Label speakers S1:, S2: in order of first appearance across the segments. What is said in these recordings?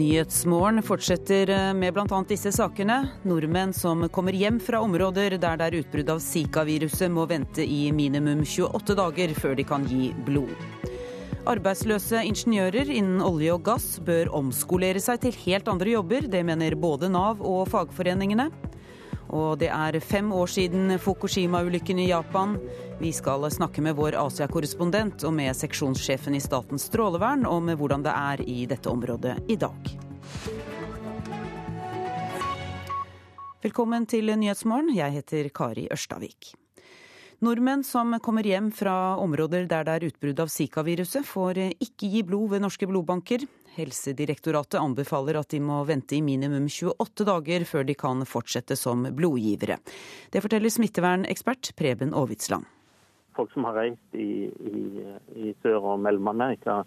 S1: Nyhetsmorgen fortsetter eh, med bl.a. disse sakene. Nordmenn som kommer hjem fra områder der det er utbrudd av Zika-viruset, må vente i minimum 28 dager før de kan gi blod. Arbeidsløse ingeniører innen olje og gass bør omskolere seg til helt andre jobber. Det mener både Nav og fagforeningene. Og det er fem år siden Fukushima-ulykken i Japan. Vi skal snakke med vår Asia-korrespondent og med seksjonssjefen i Statens strålevern om hvordan det er i dette området i dag. Velkommen til Nyhetsmorgen. Jeg heter Kari Ørstavik. Nordmenn som kommer hjem fra områder der det er utbrudd av Zika-viruset, får ikke gi blod ved norske blodbanker. Helsedirektoratet anbefaler at de må vente i minimum 28 dager før de kan fortsette som blodgivere. Det forteller smittevernekspert Preben Aavitsland.
S2: Folk som har reist i, i, i Sør- og Mellom-Amerika,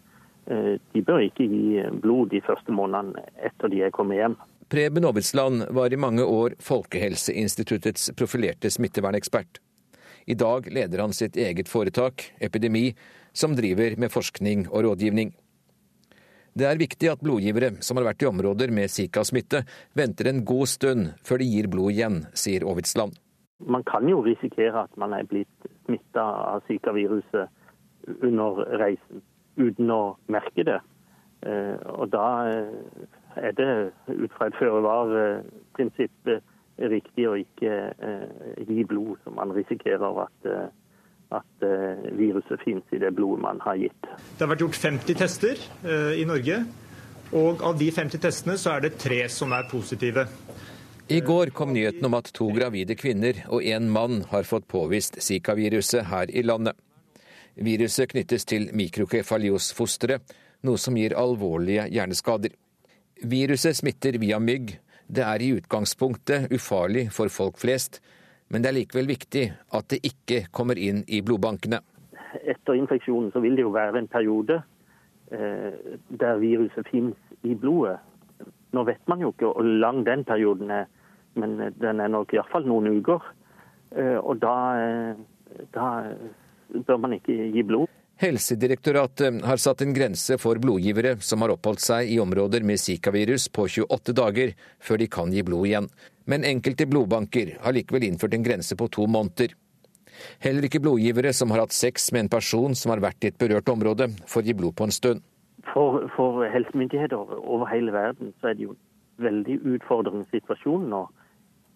S2: eh, de bør ikke gi blod de første månedene etter de er kommet hjem.
S3: Preben Aavitsland var i mange år Folkehelseinstituttets profilerte smittevernekspert. I dag leder han sitt eget foretak, Epidemi, som driver med forskning og rådgivning. Det er viktig at blodgivere som har vært i områder med Zika-smitte, venter en god stund før de gir blod igjen, sier Aavitsland.
S2: Man kan jo risikere at man er blitt smitta av Zika-viruset under reisen, uten å merke det. Eh, og da eh, er det ut fra et føre-var-prinsipp riktig å ikke eh, gi blod, så man risikerer at at eh, viruset finnes i det blodet man har gitt.
S4: Det har vært gjort 50 tester eh, i Norge, og av de 50 testene så er det tre som er positive.
S3: I går kom nyheten om at to gravide kvinner og en mann har fått påvist Zika-viruset her i landet. Viruset knyttes til mikrokefaliosfosteret, noe som gir alvorlige hjerneskader. Viruset smitter via mygg. Det er i utgangspunktet ufarlig for folk flest, men det er likevel viktig at det ikke kommer inn i blodbankene.
S2: Etter infeksjonen så vil det jo være en periode eh, der viruset finnes i blodet. Nå vet man jo ikke hvor lang den perioden er, men den er nok iallfall noen uker. Eh, og da, eh, da bør man ikke gi blod.
S3: Helsedirektoratet har satt en grense for blodgivere som har oppholdt seg i områder med zikavirus på 28 dager før de kan gi blod igjen men enkelte blodbanker har likevel innført en grense på to måneder. Heller ikke blodgivere som har hatt sex med en person som har vært i et berørt område, får gi blod på en stund.
S2: For, for helsemyndigheter over hele verden så er det jo veldig utfordrende situasjon nå,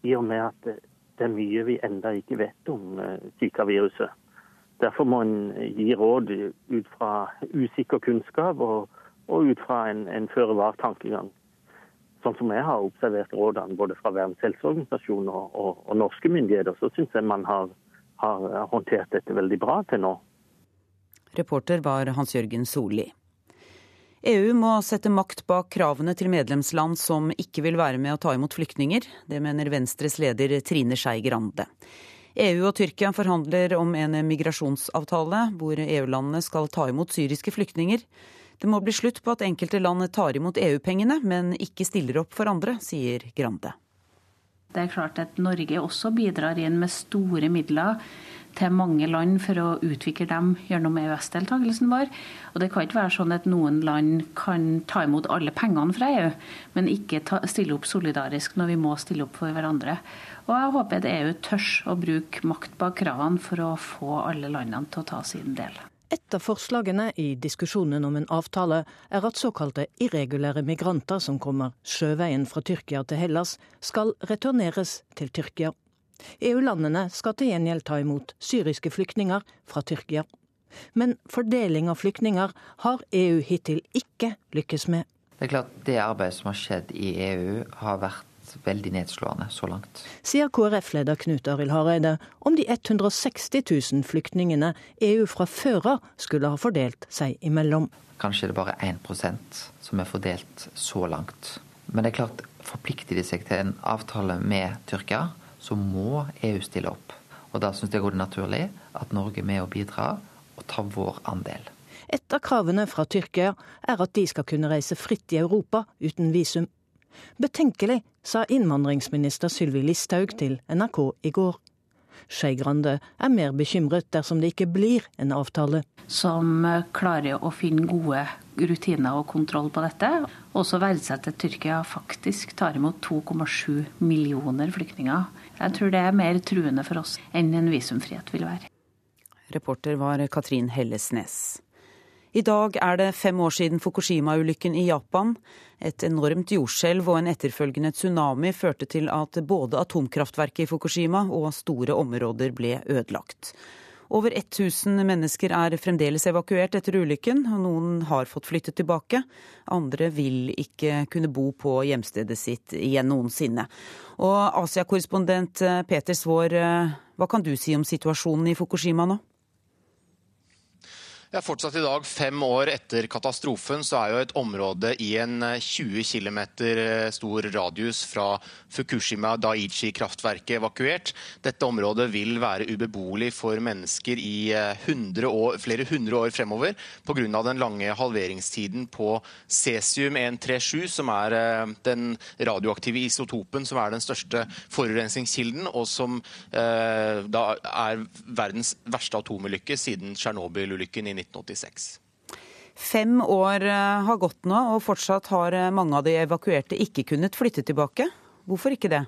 S2: i og med at det er mye vi enda ikke vet om zikaviruset. Zika-viruset. Derfor må en gi råd ut fra usikker kunnskap og, og ut fra en, en føre-var-tankegang sånn som jeg har observert rådene både fra Verdens helseorganisasjon og, og, og, norske myndigheter, så syns jeg man har, har, håndtert dette veldig bra til nå.
S1: Reporter var Hans-Jørgen Solli. EU må sette makt bak kravene til medlemsland som ikke vil være med å ta imot flyktninger. Det mener Venstres leder Trine Skei Grande. EU og Tyrkia forhandler om en migrasjonsavtale hvor EU-landene skal ta imot syriske flyktninger. Det må bli slutt på at enkelte land tar imot EU-pengene, men ikke stiller opp for andre, sier Grande.
S5: Det er klart at Norge også bidrar inn med store midler til mange land for å utvikle dem gjennom EØS-deltakelsen vår. Og Det kan ikke være sånn at noen land kan ta imot alle pengene fra EU, men ikke ta, stille opp solidarisk når vi må stille opp for hverandre. Og Jeg håper at EU tør å bruke makt bak kravene for å få alle landene til å ta sin del.
S6: Et av forslagene i diskusjonen om en avtale er at såkalte irregulære migranter som kommer sjøveien fra Tyrkia til Hellas, skal returneres til Tyrkia. EU-landene skal til gjengjeld ta imot syriske flyktninger fra Tyrkia. Men fordeling av flyktninger har EU hittil ikke lykkes med.
S7: Det er klart det arbeidet som har skjedd i EU har vært veldig nedslående så langt.
S6: Sier KrF-leder Knut Arild Hareide om de 160 000 flyktningene EU fra før av skulle ha fordelt seg imellom.
S7: Kanskje det er bare 1% som er fordelt så langt. Men det er klart, forplikter de seg til en avtale med Tyrkia, så må EU stille opp. Og da syns jeg det er naturlig at Norge er med og bidrar og tar vår andel.
S6: Et av kravene fra Tyrkia er at de skal kunne reise fritt i Europa uten visum. Betenkelig, sa innvandringsminister Sylvi Listhaug til NRK i går. Skei Grande er mer bekymret dersom det ikke blir en avtale.
S5: Som klarer å finne gode rutiner og kontroll på dette. Også verdsette at Tyrkia faktisk tar imot 2,7 millioner flyktninger. Jeg tror det er mer truende for oss enn en visumfrihet vil være.
S1: Reporter var Katrin Hellesnes. I dag er det fem år siden Fukushima-ulykken i Japan. Et enormt jordskjelv og en etterfølgende tsunami førte til at både atomkraftverket i Fukushima og store områder ble ødelagt. Over 1000 mennesker er fremdeles evakuert etter ulykken, og noen har fått flyttet tilbake. Andre vil ikke kunne bo på hjemstedet sitt igjen noensinne. Asia-korrespondent Peter Svaar, hva kan du si om situasjonen i Fukushima nå?
S8: Ja, fortsatt i dag, fem år etter katastrofen, så er jo et område i en 20 eh, km eh, stor radius fra Fukushima Daiichi-kraftverket evakuert. Dette området vil være ubeboelig for mennesker i 100 eh, år, flere hundre år fremover pga. den lange halveringstiden på cesium-137, som er den radioaktive isotopen som er den største forurensningskilden, og som eh, da er verdens verste atomulykke siden Tsjernobyl-ulykken i 1986.
S1: Fem år eh, har gått nå, og fortsatt har eh, mange av de evakuerte ikke kunnet flytte tilbake. Hvorfor ikke det?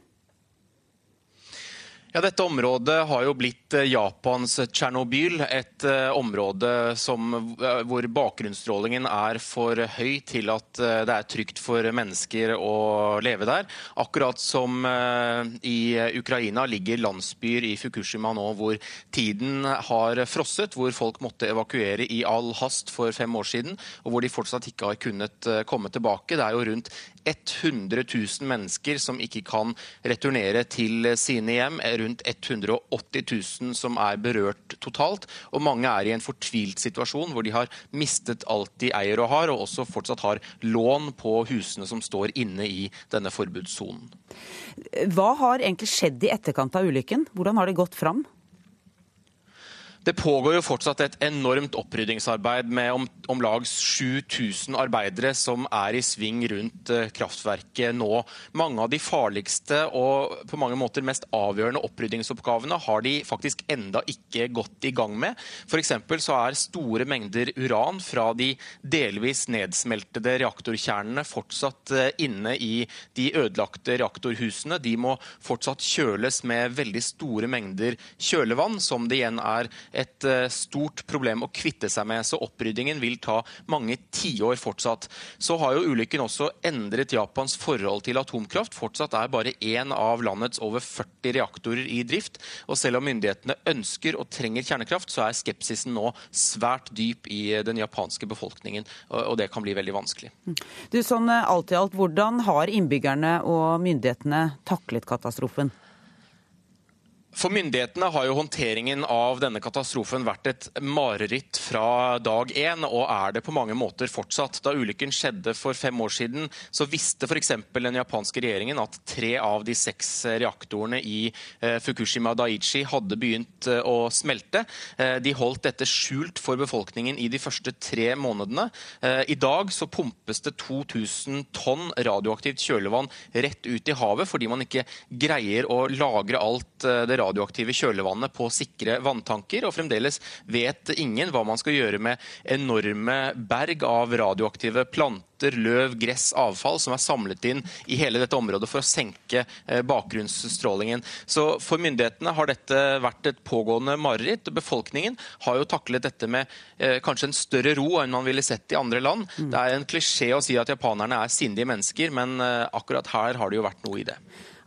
S8: Ja, Dette området har jo blitt eh, Japans Tsjernobyl. Et uh, område som, uh, hvor bakgrunnsstrålingen er for høy til at det er trygt for mennesker å leve der. Akkurat som i Ukraina ligger landsbyer i Fukushima nå hvor tiden har frosset, hvor folk måtte evakuere i all hast for fem år siden, og hvor de fortsatt ikke har kunnet komme tilbake. Det er jo rundt 100 000 mennesker som ikke kan returnere til sine hjem. Rundt 180 000 som er berørt totalt. Og mange er i en fortvilt situasjon hvor de har mistet alt de eier og har, og også fortsatt har lån på husene som står inne i denne forbudssonen.
S1: Hva har egentlig skjedd i etterkant av ulykken? Hvordan har det gått fram?
S8: Det pågår jo fortsatt et enormt oppryddingsarbeid med om, om lag 7000 arbeidere som er i sving rundt uh, kraftverket nå. Mange av de farligste og på mange måter mest avgjørende oppryddingsoppgavene har de faktisk enda ikke gått i gang med. F.eks. så er store mengder uran fra de delvis nedsmeltede reaktorkjernene fortsatt uh, inne i de ødelagte reaktorhusene. De må fortsatt kjøles med veldig store mengder kjølevann, som det igjen er et eh, stort problem å kvitte seg med. Så oppryddingen vil ta mange tiår fortsatt. Så har jo ulykken også endret Japans forhold til atomkraft. Fortsatt er bare én av landets over 40 reaktorer i drift. Og selv om myndighetene ønsker og trenger kjernekraft, så er skepsisen nå svært dyp i den japanske befolkningen. Og det kan bli veldig vanskelig.
S1: Du, sånn eh, alt i alt, Hvordan har innbyggerne og myndighetene taklet katastrofen?
S8: For myndighetene har jo håndteringen av denne katastrofen vært et mareritt fra dag én, og er det på mange måter fortsatt. Da ulykken skjedde for fem år siden, så visste f.eks. den japanske regjeringen at tre av de seks reaktorene i eh, Fukushima Daiichi hadde begynt eh, å smelte. Eh, de holdt dette skjult for befolkningen i de første tre månedene. I dag så pumpes det 2000 tonn radioaktivt kjølevann rett ut i havet fordi man ikke greier å lagre alt det radioaktive kjølevannet på sikre vanntanker, og fremdeles vet ingen hva man skal gjøre med enorme berg av radioaktive planter løv, gress, avfall som er samlet inn i hele dette området for å senke eh, bakgrunnsstrålingen. Så For myndighetene har dette vært et pågående mareritt. Befolkningen har jo taklet dette med eh, kanskje en større ro enn man ville sett i andre land. Mm. Det er en klisjé å si at japanerne er sindige mennesker, men eh, akkurat her har det jo vært noe i det.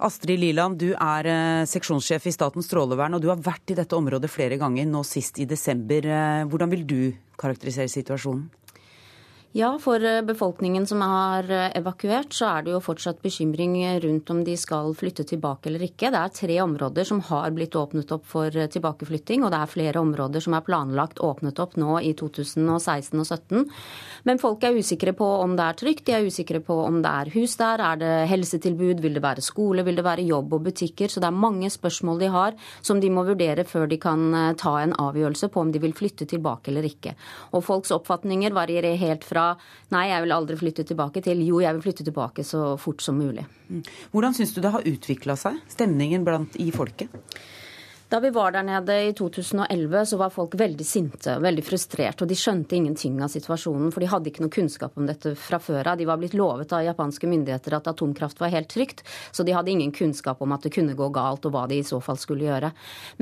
S1: Astrid Liland, du er eh, seksjonssjef i Statens strålevern, og du har vært i dette området flere ganger, nå sist i desember. Eh, hvordan vil du karakterisere situasjonen?
S9: Ja, for eh, befolkningen som er eh, evakuert, så er det jo fortsatt bekymring rundt om de skal flytte tilbake eller ikke. Det er tre områder som har blitt åpnet opp for eh, tilbakeflytting, og det er flere områder som er planlagt åpnet opp nå i 2016 og 2017. Men folk er usikre på om det er trygt, de er usikre på om det er hus der, er det helsetilbud, vil det være skole, vil det være jobb og butikker. Så det er mange spørsmål de har som de må vurdere før de kan ta en avgjørelse på om de vil flytte tilbake eller ikke. Og folks oppfatninger varierer helt fra nei, jeg vil aldri flytte tilbake, til jo, jeg vil flytte tilbake så fort som mulig.
S1: Hvordan syns du det har utvikla seg, stemningen blant i folket?
S9: Da vi var der nede i 2011, så var folk veldig sinte veldig frustrerte. Og de skjønte ingenting av situasjonen, for de hadde ikke noe kunnskap om dette fra før av. De var blitt lovet av japanske myndigheter at atomkraft var helt trygt, så de hadde ingen kunnskap om at det kunne gå galt, og hva de i så fall skulle gjøre.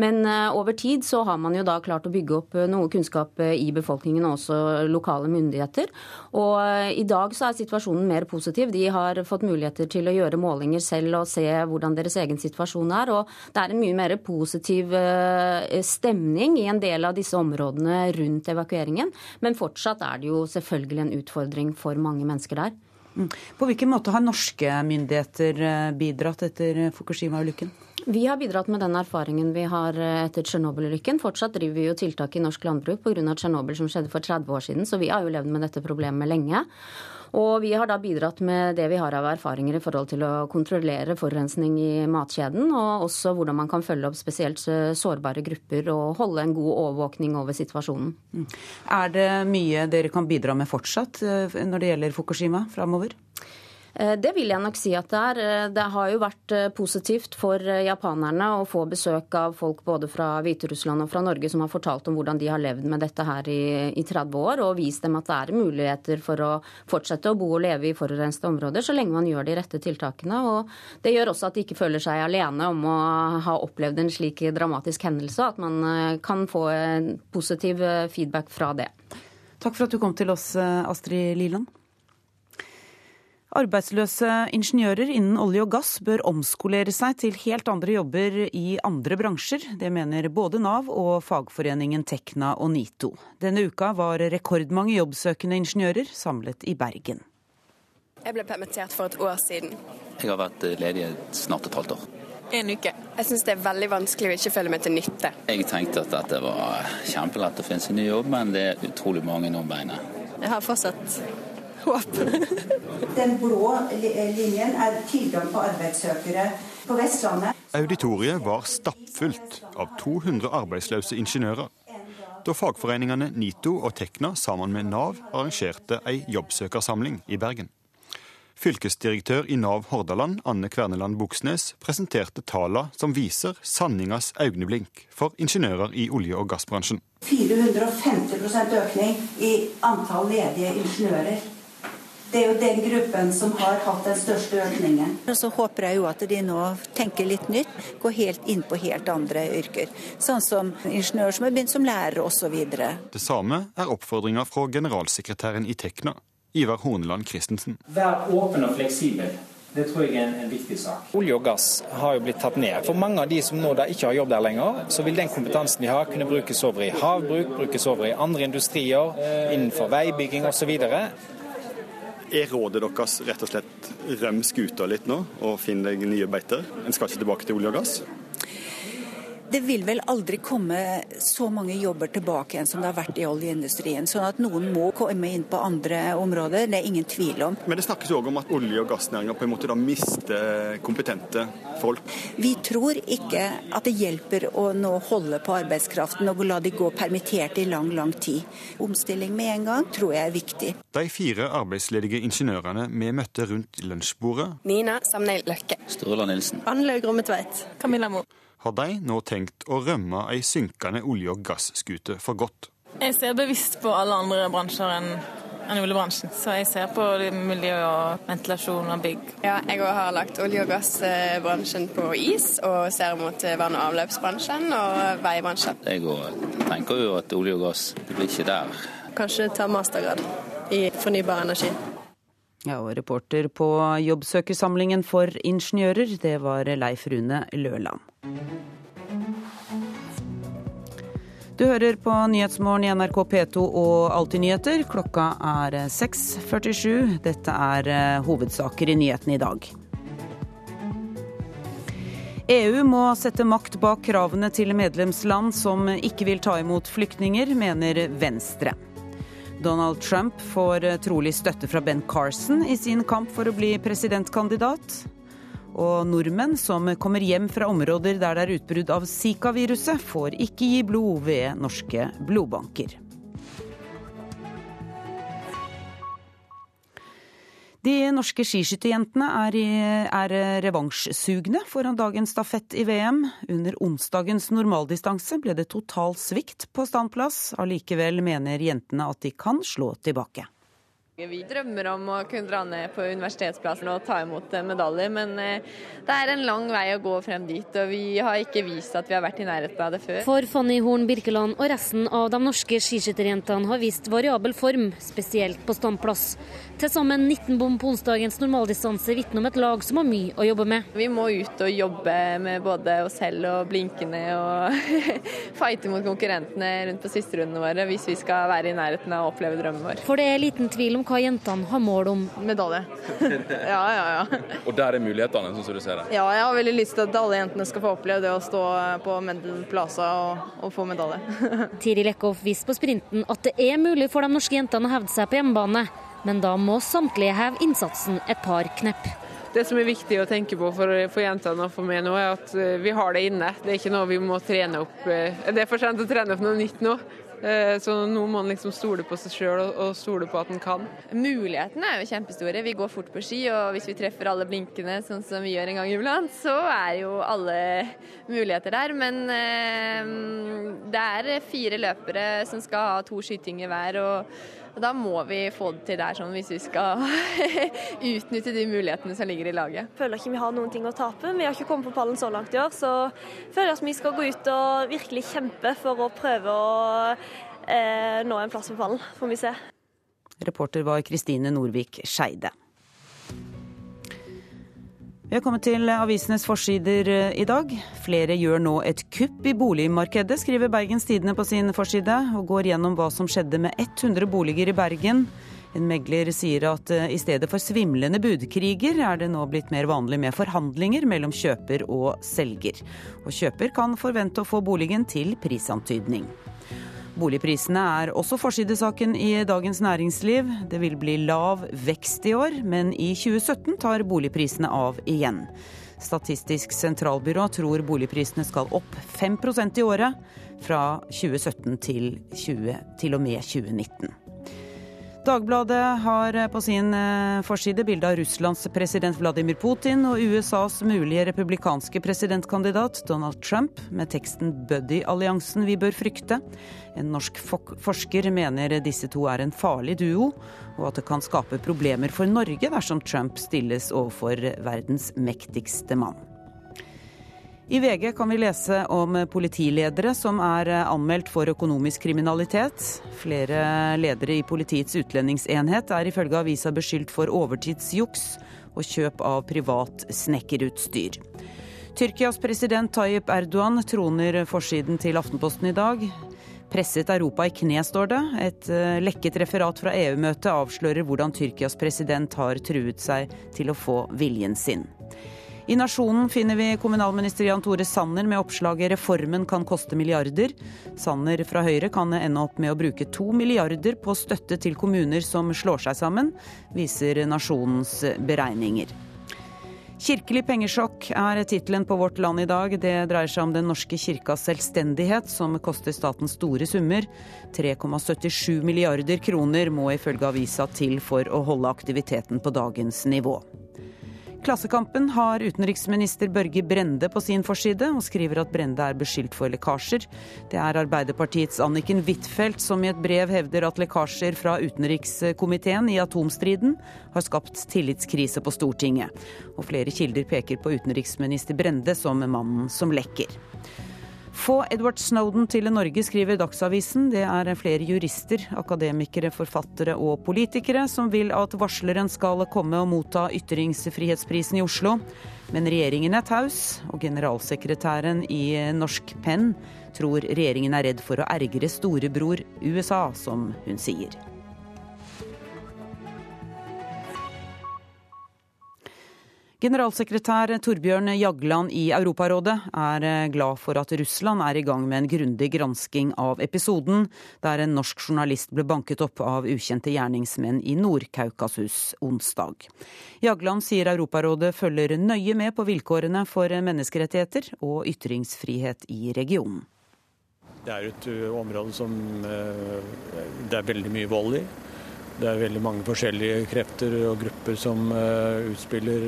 S9: Men uh, over tid så har man jo da klart å bygge opp noe kunnskap i befolkningen og også lokale myndigheter. Og uh, i dag så er situasjonen mer positiv. De har fått muligheter til å gjøre målinger selv og se hvordan deres egen situasjon er. Og det er en mye mer positiv eh, stemning i en del av disse områdene rundt evakueringen. Men fortsatt er det jo selvfølgelig en utfordring for mange mennesker der.
S1: Mm. På hvilken måte har norske myndigheter eh, bidratt etter Fukushima-ulykken?
S9: Vi har bidratt med den erfaringen vi har eh, etter Tsjernobyl-ulykken. Fortsatt driver vi jo tiltak i norsk landbruk pga. Tsjernobyl som skjedde for 30 år siden, så vi har jo levd med dette problemet lenge. Og vi har da bidratt med det vi har av erfaringer i forhold til å kontrollere forurensning i matkjeden, og også hvordan man kan følge opp spesielt sårbare grupper og holde en god overvåkning over situasjonen. Mm.
S1: Er det mye dere kan bidra med fortsatt eh, når det gjelder Fukushima framover?
S9: Eh, det vil jeg nok si at det er. Eh, det har jo vært eh, positivt for japanerne å få besøk av folk både fra Hviterussland og fra Norge som har fortalt om hvordan de har levd med dette her i, i 30 år, og vist dem at det er muligheter for å fortsette å bo og leve i forurensede områder så lenge man gjør de rette tiltakene. Og det gjør også at de ikke føler seg alene om å ha opplevd en slik dramatisk hendelse, at man kan få positiv feedback fra det.
S1: Takk for at du kom til oss, Astrid Liland. Arbeidsløse ingeniører innen olje og gass bør omskolere seg til helt andre jobber i andre bransjer. Det mener både Nav og fagforeningen Tekna og NITO. Denne uka var rekordmange jobbsøkende ingeniører samlet i Bergen.
S10: Jeg ble permittert for et år siden.
S11: Jeg har vært ledig snart et halvt år.
S10: En uke. Jeg syns det er veldig vanskelig å ikke føle meg til nytte.
S11: Jeg tenkte at dette var kjempelett å finne seg ny jobb, men det er utrolig mange om beinet.
S10: Jeg har fortsatt håp.
S12: Den blå linjen er tilgang på arbeidssøkere på Vestlandet.
S13: Auditoriet var stappfullt av 200 arbeidsløse ingeniører. Da fagforeningene NITO og Tekna sammen med Nav arrangerte ei jobbsøkersamling i Bergen. Fylkesdirektør i Nav Hordaland, Anne Kverneland Buksnes, presenterte tallene som viser sanningas øyeblink for ingeniører i olje- og gassbransjen.
S12: 450% økning i antall ledige ingeniører. Det er jo den gruppen som har hatt den største økningen.
S14: Og Så håper jeg jo at de nå tenker litt nytt, går helt inn på helt andre yrker. Sånn som ingeniører som har begynt som lærer osv.
S13: Det samme er oppfordringa fra generalsekretæren i Tekna, Ivar Horneland Christensen.
S15: Vær åpen og fleksibel. Det tror jeg er en, en, viktig sak. Olje og gass har jo blitt tatt ned. For mange av de som nå ikke har jobb der lenger, så vil den kompetansen de har kunne brukes over i havbruk, brukes over i andre industrier, innenfor veibygging osv.
S13: Er rådet deres rett og slett røm skuta litt nå og finn deg nye beiter? En skal ikke tilbake til olje og gass?
S14: Det vil vel aldri komme så mange jobber tilbake igjen som det har vært i oljeindustrien. Sånn at noen må komme inn på andre områder, det er ingen tvil om.
S13: Men det snakkes òg om at olje- og gassnæringa på en måte da mister kompetente folk?
S14: Vi tror ikke at det hjelper å nå holde på arbeidskraften og la de gå permittert i lang, lang tid. Omstilling med en gang tror jeg er viktig.
S13: De fire arbeidsledige ingeniørene vi møtte rundt lunsjbordet
S10: Nina Samneil Løkke.
S11: Sturla Nilsen.
S10: Anne Gromme Rommetveit. Camilla Mo
S13: har de nå tenkt å rømme ei synkende olje- og gasskute for godt.
S16: Jeg ser bevisst på alle andre bransjer enn enn oljebransjen. Så jeg ser på miljø og ventilasjon og bygg.
S10: Ja, jeg òg har lagt olje- og gassbransjen på is, og ser mot vann- og avløpsbransjen og veibransjen.
S11: Jeg tenker jo at olje og gass, det blir ikke der.
S10: Kanskje ta mastergrad i fornybar energi.
S1: Ja, og reporter på jobbsøkersamlingen for ingeniører, det var Leif Rune Løland. Du hører på Nyhetsmorgen i NRK P2 og Alltid nyheter. Klokka er 6.47. Dette er eh, hovedsaker i nyhetene i dag. EU må sette makt bak kravene til medlemsland som ikke vil ta imot flyktninger, mener Venstre. Donald Trump får trolig støtte fra Ben Carson i sin kamp for å bli presidentkandidat. Og nordmenn som kommer hjem fra områder der det er utbrudd av Zika-viruset, får ikke gi blod ved norske blodbanker. De norske skiskytterjentene er, er revansjsugne foran dagens stafett i VM. Under onsdagens normaldistanse ble det total svikt på standplass. Allikevel mener jentene at de kan slå tilbake.
S17: Vi drømmer om å kunne dra ned på universitetsplassen og ta imot medaljer, men eh, det er en lang vei å gå frem dit, og vi har ikke vist at vi har vært i nærheten av det før.
S18: For Fanny Horn Birkeland og resten av de norske skiskytterjentene har vist variabel form, spesielt på standplass. Til sammen 19 bom på onsdagens normaldistanse vitner om et lag som har mye å jobbe med.
S17: Vi må ut og jobbe med både oss selv og blinkende og fighte mot konkurrentene rundt på siste rundene våre hvis vi skal være i nærheten av å oppleve drømmen vår.
S18: For det er liten tvil om hva jentene har mål om.
S17: Medalje. ja, ja, ja.
S19: Og der er mulighetene, sånn som du ser det?
S17: Ja, jeg har veldig lyst til at alle jentene skal få oppleve det å stå på Mendel Plaza og, og få medalje.
S18: Tiril Eckhoff viste på sprinten at det er mulig for de norske jentene å hevde seg på hjemmebane men da må samtlige heve innsatsen et par knepp.
S20: Det som er viktig å tenke på for, for jentene og for meg nå, er at eh, vi har det inne. Det er ikke noe vi må trene opp. Eh, det er for sent å trene opp noe nytt nå. Eh, så nå må man liksom stole på seg sjøl og stole på at en kan.
S17: Mulighetene er jo kjempestore. Vi går fort på ski, og hvis vi treffer alle blinkene sånn som vi gjør en gang iblant, så er jo alle muligheter der. Men det er fire løpere som skal ha to skytinger hver. og og Da må vi få det til der sånn hvis vi skal utnytte de mulighetene som ligger i laget.
S21: Føler ikke vi har noen ting å tape. Vi har ikke kommet på pallen så langt i år, så føler jeg at vi skal gå ut og virkelig kjempe for å prøve å eh, nå en plass på pallen. Får vi se.
S1: Reporter var Kristine Norvik Skeide. Vi har kommet til avisenes forsider eh, i dag. Flere gjør nå et kupp i boligmarkedet, skriver Bergens Tidende på sin forside, og går gjennom hva som skjedde med 100 boliger i Bergen. En megler sier at eh, i stedet for svimlende budkriger, er det nå blitt mer vanlig med forhandlinger mellom kjøper og selger. Og kjøper kan forvente å få boligen til prisantydning. Boligprisene er også forsidesaken i Dagens Næringsliv. Det vil bli lav vekst i år, men i 2017 tar boligprisene av igjen. Statistisk sentralbyrå tror boligprisene skal opp 5% i året fra 2017 til, 20, til og med 2019. Dagbladet har på sin eh, forside bilde av Russlands president Vladimir Putin og USAs mulige republikanske presidentkandidat Donald Trump med teksten 'Buddy-alliansen vi bør frykte'. En norsk forsker mener disse to er en farlig duo, og at det kan skape problemer for Norge dersom Trump stilles overfor verdens mektigste mann. I VG kan vi lese om politiledere som er anmeldt for økonomisk kriminalitet. Flere ledere i Politiets utlendingsenhet er ifølge avisa beskyldt for overtidsjuks og kjøp av privat snekkerutstyr. Tyrkias president Tayyip Erdogan troner forsiden til Aftenposten i dag. Presset Europa i kne, står det. Et eh, lekket referat fra EU-møtet avslører hvordan Tyrkias president har truet seg til å få viljen sin. I Nasjonen finner vi kommunalminister Jan Tore Sanner med oppslaget 'Reformen kan koste milliarder'. Sanner fra Høyre kan ende opp med å bruke to milliarder på støtte til kommuner som slår seg sammen, viser Nasjonens beregninger. Kirkelig pengesjokk er tittelen på Vårt Land i dag. Det dreier seg om Den norske kirkas selvstendighet, som koster staten store summer. 3,77 milliarder kroner må ifølge avisa til for å holde aktiviteten på dagens nivå. Klassekampen har utenriksminister Børge Brende på sin forside, og skriver at Brende er beskyldt for lekkasjer. Det er Arbeiderpartiets Anniken Huitfeldt som i et brev hevder at lekkasjer fra utenrikskomiteen i atomstriden har skapt tillitskrise på Stortinget. Og flere kilder peker på utenriksminister Brende som mannen som lekker. Få Edward Snowden til Norge, skriver Dagsavisen. Det er flere jurister, akademikere, forfattere og politikere som vil at varsleren skal komme og motta ytringsfrihetsprisen i Oslo. Men regjeringen er taus, og generalsekretæren i Norsk Penn tror regjeringen er redd for å ergre storebror USA, som hun sier. Generalsekretær Torbjørn Jagland i Europarådet er eh, glad for at Russland er i gang med en grundig gransking av episoden der en norsk journalist ble banket opp av ukjente gjerningsmenn i Nord-Kaukasus onsdag. Jagland sier Europarådet følger nøye med på vilkårene for menneskerettigheter og ytringsfrihet i regionen.
S22: Det er et område som eh, det er veldig mye vold i.
S23: Det er veldig mange forskjellige krefter og grupper som uh, utspiller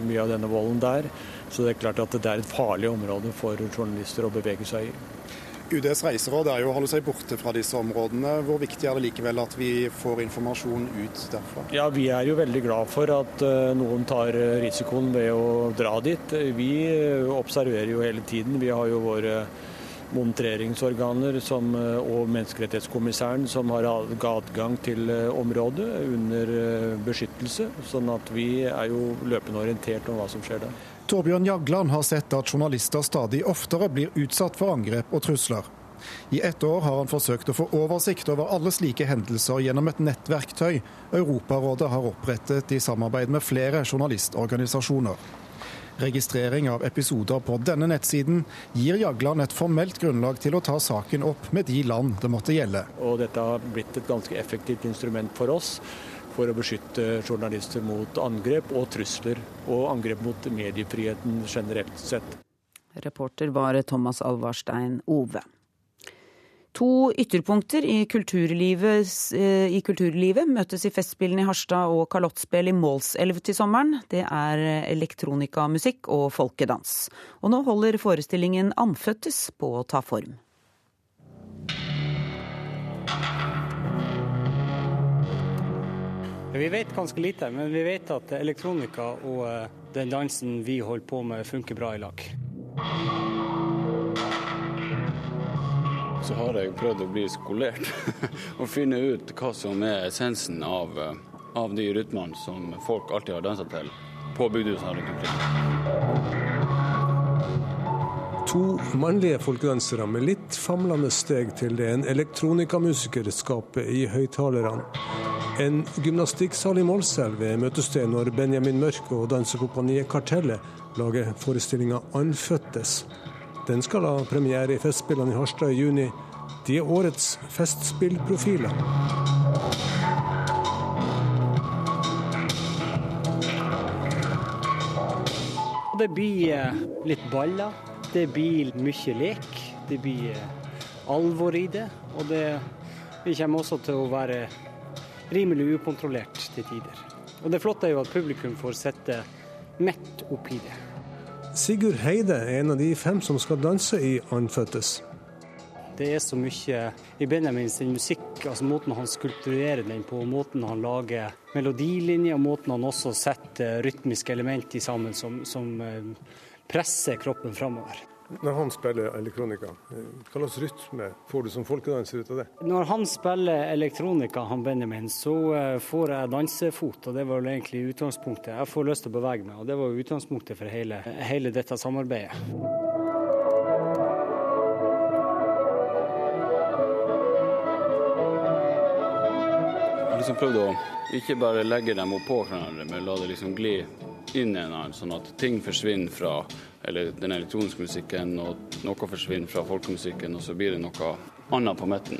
S23: mye av denne volden der. Så det er klart at det er et farlig område for journalister å bevege seg i.
S22: UDs reiseråd er jo å holde seg borte fra disse områdene. Hvor viktig er det likevel at vi får informasjon ut derfra?
S23: Ja, Vi er jo veldig glad for at uh, noen tar risikoen ved å dra dit. Vi observerer jo hele tiden. Vi har jo våre monitoreringsorganer som, og Menneskerettighetskommissæren som har adgang til området under beskyttelse. Sånn at vi er jo løpende orientert om hva som skjer der.
S24: Torbjørn Jagland har sett at journalister stadig oftere blir utsatt for angrep og trusler. I ett år har han forsøkt å få oversikt over alle slike hendelser gjennom et nettverktøy Europarådet har opprettet i samarbeid med flere journalistorganisasjoner. Registrering av episoder på denne nettsiden gir Jagland et formelt grunnlag til å ta saken opp med de land det måtte gjelde.
S23: Og dette har blitt et ganske effektivt instrument for oss for å beskytte journalister mot angrep og trusler, og angrep mot mediefriheten generelt sett.
S1: Reporter var Thomas Alvarstein Ove. To ytterpunkter i kulturlivet, i kulturlivet, møtes i Festspillene i Harstad og kalottspill i Målselv til sommeren. Det er elektronikamusikk og folkedans. Og nå holder forestillingen Andføttes på å ta form.
S25: Vi vet ganske lite, men vi vet at elektronika og den dansen vi holder på med, funker bra i lag.
S26: Så har jeg prøvd å bli skolert og finne ut hva som er essensen av, av de rytmene som folk alltid har dansa til på bygdehusene.
S27: To mannlige folkedansere med litt famlende steg til det en elektronikamusiker skaper i høyttalerne. En gymnastikksal i Målselv er møtested når Benjamin Mørk og dansekompaniet Kartellet lager forestillinga 'Anføttes'. Den skal ha premiere i Festspillene i Harstad i juni. De er årets festspillprofiler.
S25: Det blir litt baller, det blir mye lek. Det blir alvor i det. Og det kommer også til å være rimelig ukontrollert til tider. Og det flotte er jo at publikum får sitte midt oppi det.
S27: Sigurd Heide er en av de fem som skal danse i Andfødtes.
S25: Det er så mye i Benjamin sin musikk, altså måten han skulpturerer den på, måten han lager melodilinjer, og måten han også setter rytmiske elementer sammen som, som presser kroppen framover.
S27: Når han spiller elektronika, hva slags rytme får du som folkedanser ut av det?
S25: Når han spiller elektronika, han Benjamin, så får jeg dansefot, og det var vel egentlig utgangspunktet. Jeg får lyst til å bevege meg, og det var utgangspunktet for hele, hele dette samarbeidet.
S26: Jeg prøvde liksom prøvd å ikke bare legge dem oppå hverandre, men la det liksom gli inn i en annen, sånn at ting forsvinner fra eller den elektroniske musikken, og noe forsvinner fra folkemusikken, og så blir det noe annet på midten.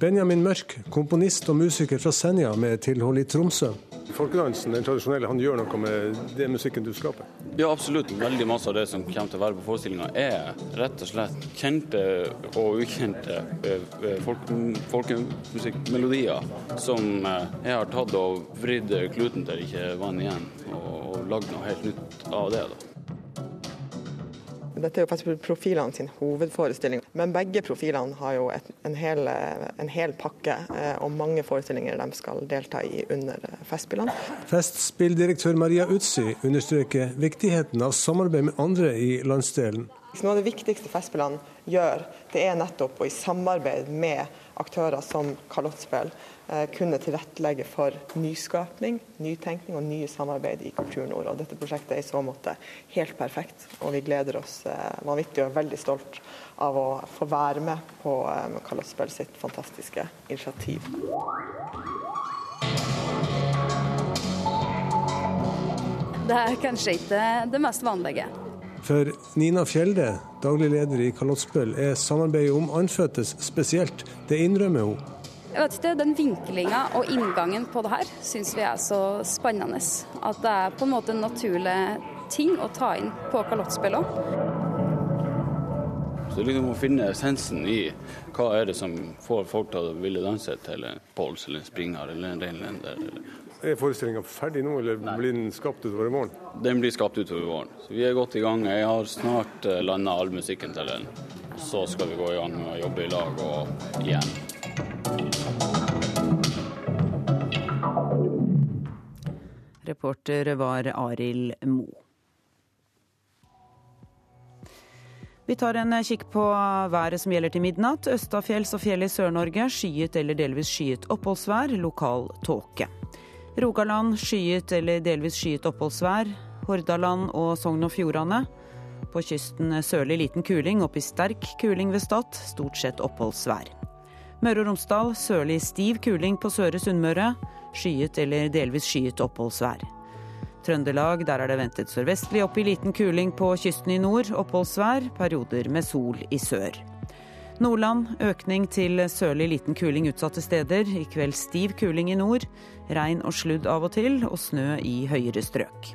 S27: Benjamin Mørk, komponist og musiker fra Senja med tilhold i Tromsø. Folkedansen, den tradisjonelle, han gjør noe med den musikken du skaper?
S26: Ja, absolutt. Veldig masse av det som kommer til å være på forestillinga, er rett og slett kjente og ukjente folkemusikkmelodier som jeg har tatt og vridd kluten til det ikke vann igjen, og, og lagd noe helt nytt av det. da.
S28: Dette er jo faktisk profilene sin hovedforestilling, men begge profilene har jo et, en, hel, en, hel, pakke og mange forestillinger de skal delta i under Festspillene.
S27: Festspilldirektør Maria Utsi understreker viktigheten av samarbeid med andre i landsdelen.
S28: Noe av det viktigste Festspillene gjør, det er nettopp å i samarbeid med aktører som Kalottspill kunne tilrettelegge for nyskapning, nytenkning og nye samarbeid i Kultur-Nord. Og dette prosjektet er i så måte helt perfekt, og vi gleder oss vanvittig og er veldig stolt av å få være med på Kalottspill sitt fantastiske initiativ.
S29: Det er kanskje ikke det mest vanlige.
S27: For Nina Fjelde, daglig leder i Kalottspill, er samarbeidet om anfødtes spesielt. Det innrømmer hun.
S29: Jeg vet ikke, Den vinklinga og inngangen på det her syns vi er så spennende. At det er på en måte en naturlig ting å ta inn på kalottspill òg.
S26: Så det er liksom å finne essensen i hva er det som får folk til å ville danse til en pols eller en springer eller en reinlender.
S27: Er forestillinga ferdig nå, eller Nei. blir den skapt utover våren?
S26: Den blir skapt utover våren. Så vi er godt i gang. Jeg har snart eh, landa all musikken til den. Så skal vi gå i gang med å jobbe i lag og igjen.
S1: Reporter var Arild Moe. Vi tar en kikk på været som gjelder til midnatt. Østafjells og fjell i Sør-Norge skyet eller delvis skyet oppholdsvær, lokal tåke. Rogaland skyet eller delvis skyet oppholdsvær. Hordaland og Sogn og Fjordane. På kysten sørlig liten kuling, opp i sterk kuling ved Stad. Stort sett oppholdsvær. Møre og Romsdal sørlig stiv kuling på Søre Sunnmøre. Skyet eller delvis skyet oppholdsvær. Trøndelag, der er det ventet sørvestlig opp i liten kuling på kysten i nord. Oppholdsvær, perioder med sol i sør. Nordland økning til sørlig liten kuling utsatte steder. I kveld stiv kuling i nord. Regn og sludd av og til, og snø i høyere strøk.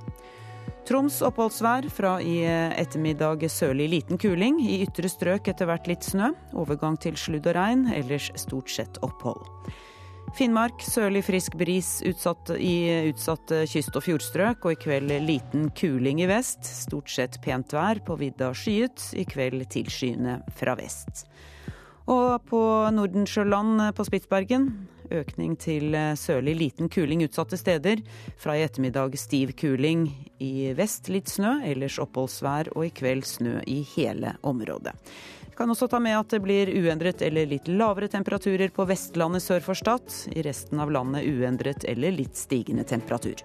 S1: Troms oppholdsvær fra i ettermiddag sørlig liten kuling. I ytre strøk etter hvert litt snø. Overgang til sludd og regn, ellers stort sett opphold. Finnmark sørlig frisk bris utsatt i utsatte kyst- og fjordstrøk, og i kveld liten kuling i vest. Stort sett pent vær, på vidda skyet, i kveld tilskyende fra vest. Og på Nordensjøland på Spitsbergen økning til sørlig liten kuling utsatte steder. Fra i ettermiddag stiv kuling. I vest litt snø, ellers oppholdsvær, og i kveld snø i hele området. Vi Kan også ta med at det blir uendret eller litt lavere temperaturer på Vestlandet sør for Stad. I resten av landet uendret eller litt stigende temperatur.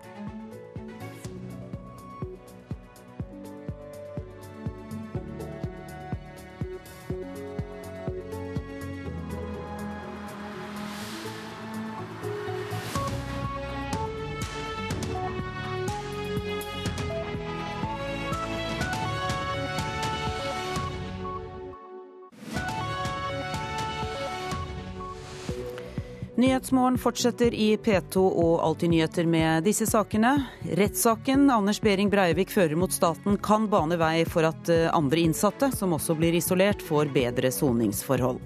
S1: Nyhetsmorgen fortsetter i P2 og Alltid nyheter med disse sakene. Rettssaken Anders Behring Breivik fører mot staten kan bane vei for at eh, andre innsatte, som også blir isolert, får bedre soningsforhold.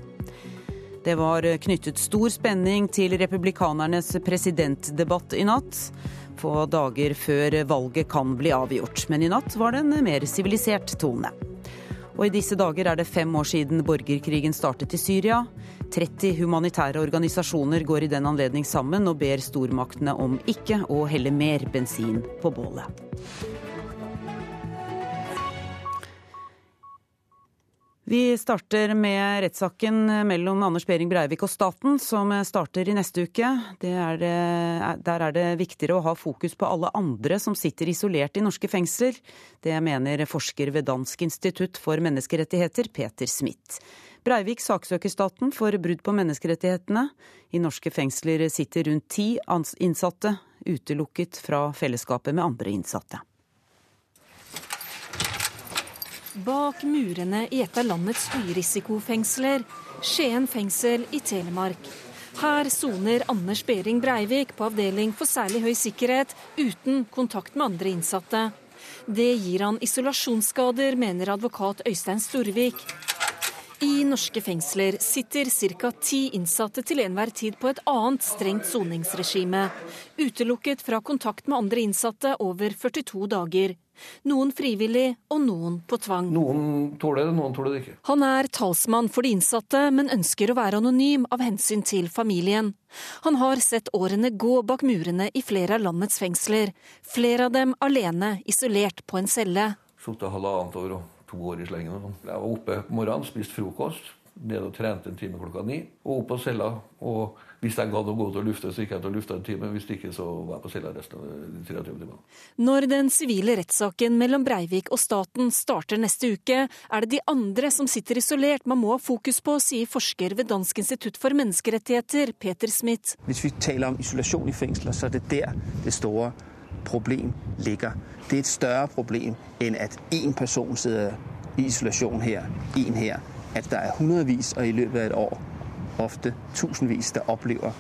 S1: Det var knyttet stor spenning til republikanernes presidentdebatt i natt. Få dager før valget kan bli avgjort. Men i natt var det en mer sivilisert tone. Og i disse dager er det fem år siden borgerkrigen startet i Syria. 30 humanitære organisasjoner går i den anledning sammen og ber stormaktene om ikke å helle mer bensin på bålet. Vi starter med rettssaken mellom Anders Behring Breivik og staten, som starter i neste uke. Er det, der er det viktigere å ha fokus på alle andre som sitter isolert i norske fengsler. Det mener forsker ved Dansk institutt for menneskerettigheter, Peter Smith. Breivik saksøker staten for brudd på menneskerettighetene. I norske fengsler sitter rundt ti innsatte, utelukket fra fellesskapet med andre innsatte.
S30: Bak murene i et av landets høyrisikofengsler, Skien fengsel i Telemark. Her soner Anders Behring Breivik på avdeling for særlig høy sikkerhet uten kontakt med andre innsatte. Det gir han isolasjonsskader, mener advokat Øystein Storvik. I norske fengsler sitter ca. ti innsatte til enhver tid på et annet strengt soningsregime. Utelukket fra kontakt med andre innsatte over 42 dager. Noen frivillig og noen på tvang.
S31: Noen tåler det, noen tåler det ikke.
S30: Han er talsmann for de innsatte, men ønsker å være anonym av hensyn til familien. Han har sett årene gå bak murene i flere av landets fengsler. Flere av dem alene, isolert på en celle.
S31: Sittet halvannet år og to år i slengen. Sånn. Jeg var oppe på morgenen, spiste frokost, ned og trente en time klokka ni. Og opp på cella. og hvis jeg gadd å gå ut og lufte, så gikk jeg ut og lufta en time. Hvis ikke, så var jeg på cella resten av de 23 timene.
S30: Når den sivile rettssaken mellom Breivik og staten starter neste uke, er det de andre som sitter isolert man må ha fokus på, sier forsker ved Dansk institutt for menneskerettigheter, Peter Smith.
S32: Hvis vi taler om isolasjon i fengsler, så er det der det store problem ligger. Det er et større problem enn at én person sitter i isolasjon her, én her. At det er hundrevis og i løpet av et år ofte tusenvis, der opplever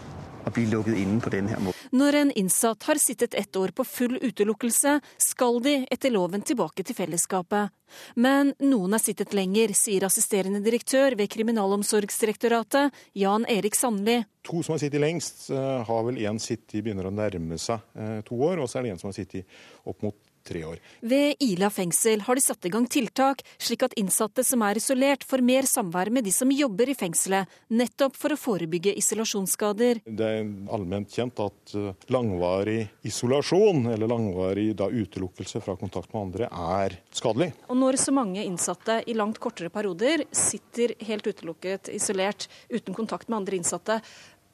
S32: å bli lukket inne på denne måten.
S30: Når en innsatt har sittet ett år på full utelukkelse, skal de etter loven tilbake til fellesskapet. Men noen har sittet lenger, sier assisterende direktør ved Kriminalomsorgsdirektoratet, Jan Erik Sandli.
S33: To som har sittet lengst, eh, har vel én sittet begynner å nærme seg eh, to år, og så er det en som har sittet opp mot tre år.
S30: Ved Ila fengsel har de satt i gang tiltak, slik at innsatte som er isolert, får mer samvær med de som jobber i fengselet, nettopp for å forebygge isolasjonsskader.
S33: Det er allment kjent at eh, langvarig isolasjon, eller langvarig da, utelukkelse fra kontakt med andre, er skadelig.
S30: Og når så mange innsatte i langt kortere perioder sitter helt utelukket, isolert, uten kontakt med andre innsatte,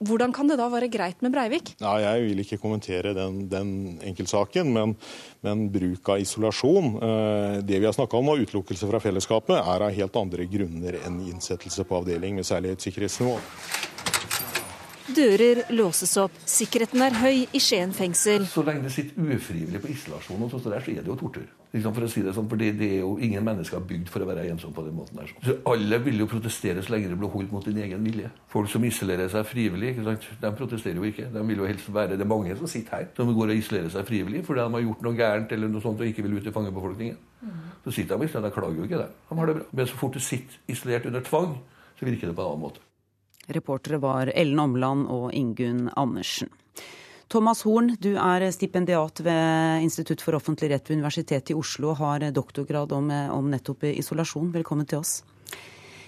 S30: hvordan kan det da være greit med Breivik?
S33: Ja, jeg vil ikke kommentere den, den enkeltsaken, men, men, bruk av isolasjon eh, Det vi har snakka om, og utelukkelse fra fellesskapet, er av helt andre grunner enn innsettelse på avdeling med særlig et sikkerhetsnivå.
S30: Dører låses opp, sikkerheten er høy i Skien fengsel.
S31: Så lenge det sitter ufrivillig på isolasjon, og så der, så er det jo tortur. Liksom for å si det sånn, for det, er jo Ingen mennesker er bygd for å være ensom på den måten. der. Så Alle vil jo protestere så lenge det blir holdt mot din egen vilje. Folk som isolerer seg frivillig, ikke sant? de protesterer jo ikke. De vil jo helst være Det er mange som sitter her, som går og isolerer seg frivillig fordi de har gjort noe gærent eller noe sånt og ikke vil ut i fangebefolkningen. Mm. Så sitter de isolert, de klager jo ikke det. De har det bra. Men så fort du sitter isolert under tvang, så virker det på en annen måte.
S1: Reportere var Ellen Omland og Ingunn Andersen. Thomas Horn, du er stipendiat ved Institutt for offentlig rett ved Universitetet i Oslo og har doktorgrad om, om nettopp isolasjon. Velkommen til oss.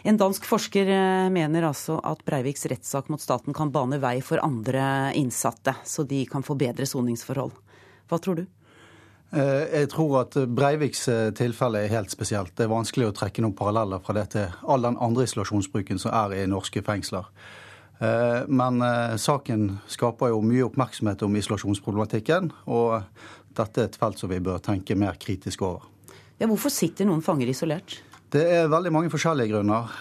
S1: En dansk forsker eh, mener altså at Breiviks rettssak mot staten kan bane vei for andre innsatte, så de kan få bedre soningsforhold. Hva tror du?
S34: Eh, jeg tror at Breiviks eh, tilfelle er helt spesielt. Det er vanskelig å trekke noen paralleller fra det til all den andre isolasjonsbruken som er i norske fengsler. Eh, men saken skaper jo mye oppmerksomhet om isolasjonsproblematikken, og dette er et felt som vi bør tenke mer kritisk over.
S1: Ja, hvorfor sitter noen fanger isolert?
S34: Det er veldig mange forskjellige grunner.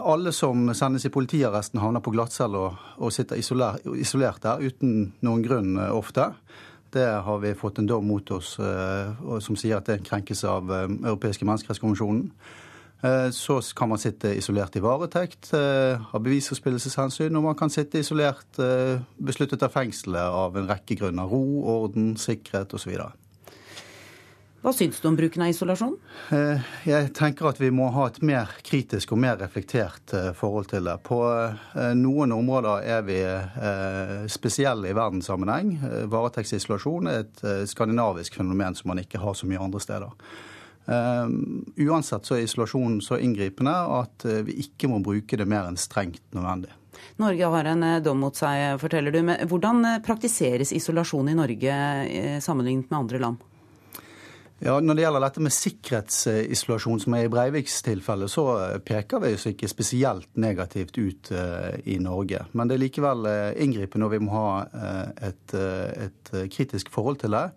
S34: Alle som sendes i politiarresten, havner på glattcelle og, og sitter isolert der uten noen grunn ofte. Det har vi fått en dom mot oss eh, som sier at det er en krenkelse av eh, europeiske menneskerettskonvensjonen. Eh, så kan man sitte isolert i varetekt av bevisforspillelseshensyn, og man kan sitte isolert besluttet av fengselet av en rekke grunner. Ro, orden, sikkerhet osv.
S1: Hva syns du om bruken av isolasjon?
S34: Eh, jeg tenker at vi må ha et mer kritisk og mer reflektert eh, forhold til det. På eh, noen områder er vi spesielle i verdenssammenheng. Varetektsisolasjon er et skandinavisk fenomen som man ikke har så mye andre steder. Uansett så er isolasjonen så inngripende at vi ikke må bruke det mer enn strengt nødvendig.
S1: Norge har en dom mot seg, forteller du. Men hvordan praktiseres isolasjon i Norge sammenlignet med andre land?
S34: Ja, Når det gjelder dette med sikkerhetsisolasjon, som er i Breiviks tilfelle, så peker vi oss ikke spesielt negativt ut i Norge. Men det er likevel inngripende, og vi må ha et, et, kritisk forhold til det.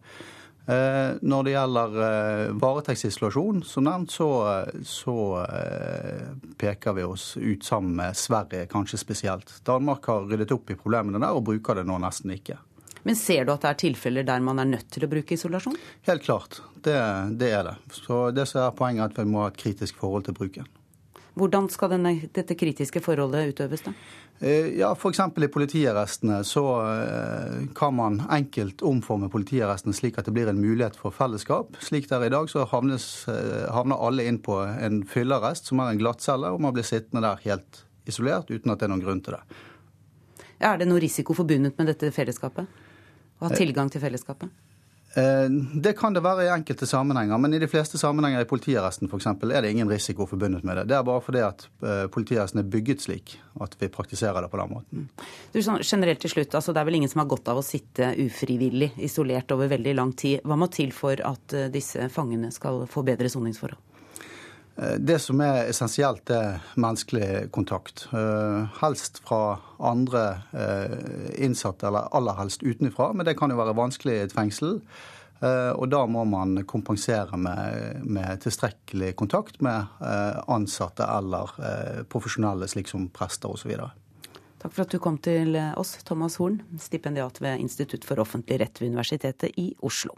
S34: Når det gjelder varetektssituasjonen som nevnt, så, så peker vi oss ut sammen med Sverige, kanskje spesielt. Danmark har ryddet opp i problemene der og bruker det nå nesten ikke.
S1: Men ser du at det er tilfeller der man er nødt til å bruke isolasjon?
S34: Helt klart, det, det er det. Så det som er poenget er at vi må ha et kritisk forhold til bruken.
S1: Hvordan skal denne, dette kritiske forholdet utøves, da?
S34: Eh, ja, F.eks. i politiarrestene så eh, kan man enkelt omforme politiarresten slik at det blir en mulighet for fellesskap. Slik det er i dag, så havnes, eh, havner alle inn på en fyllearrest, som er en glattcelle, og man blir sittende der helt isolert uten at det er noen grunn til det.
S1: Er det noe risiko forbundet med dette fellesskapet? Å ha tilgang til fellesskapet?
S34: Eh, det kan det være i enkelte sammenhenger, men i de fleste sammenhenger i politiarresten f.eks. er det ingen risiko forbundet med det. Det er bare fordi at eh, politiarresten er bygget slik at vi praktiserer det på den måten. Mm.
S1: Du, sånn, generelt til slutt, altså Det er vel ingen som har godt av å sitte ufrivillig isolert over veldig lang tid. Hva må til for at eh, disse fangene skal få bedre soningsforhold?
S34: Eh, det som er essensielt, er menneskelig kontakt. Eh, helst fra andre eh, innsatte, eller aller helst utenfra. Men det kan jo være vanskelig i et fengsel. Og da må man kompensere med, med tilstrekkelig kontakt med ansatte eller profesjonelle, slik som prester osv.
S1: Takk for at du kom til oss, Thomas Horn, stipendiat ved Institutt for offentlig rett ved Universitetet i Oslo.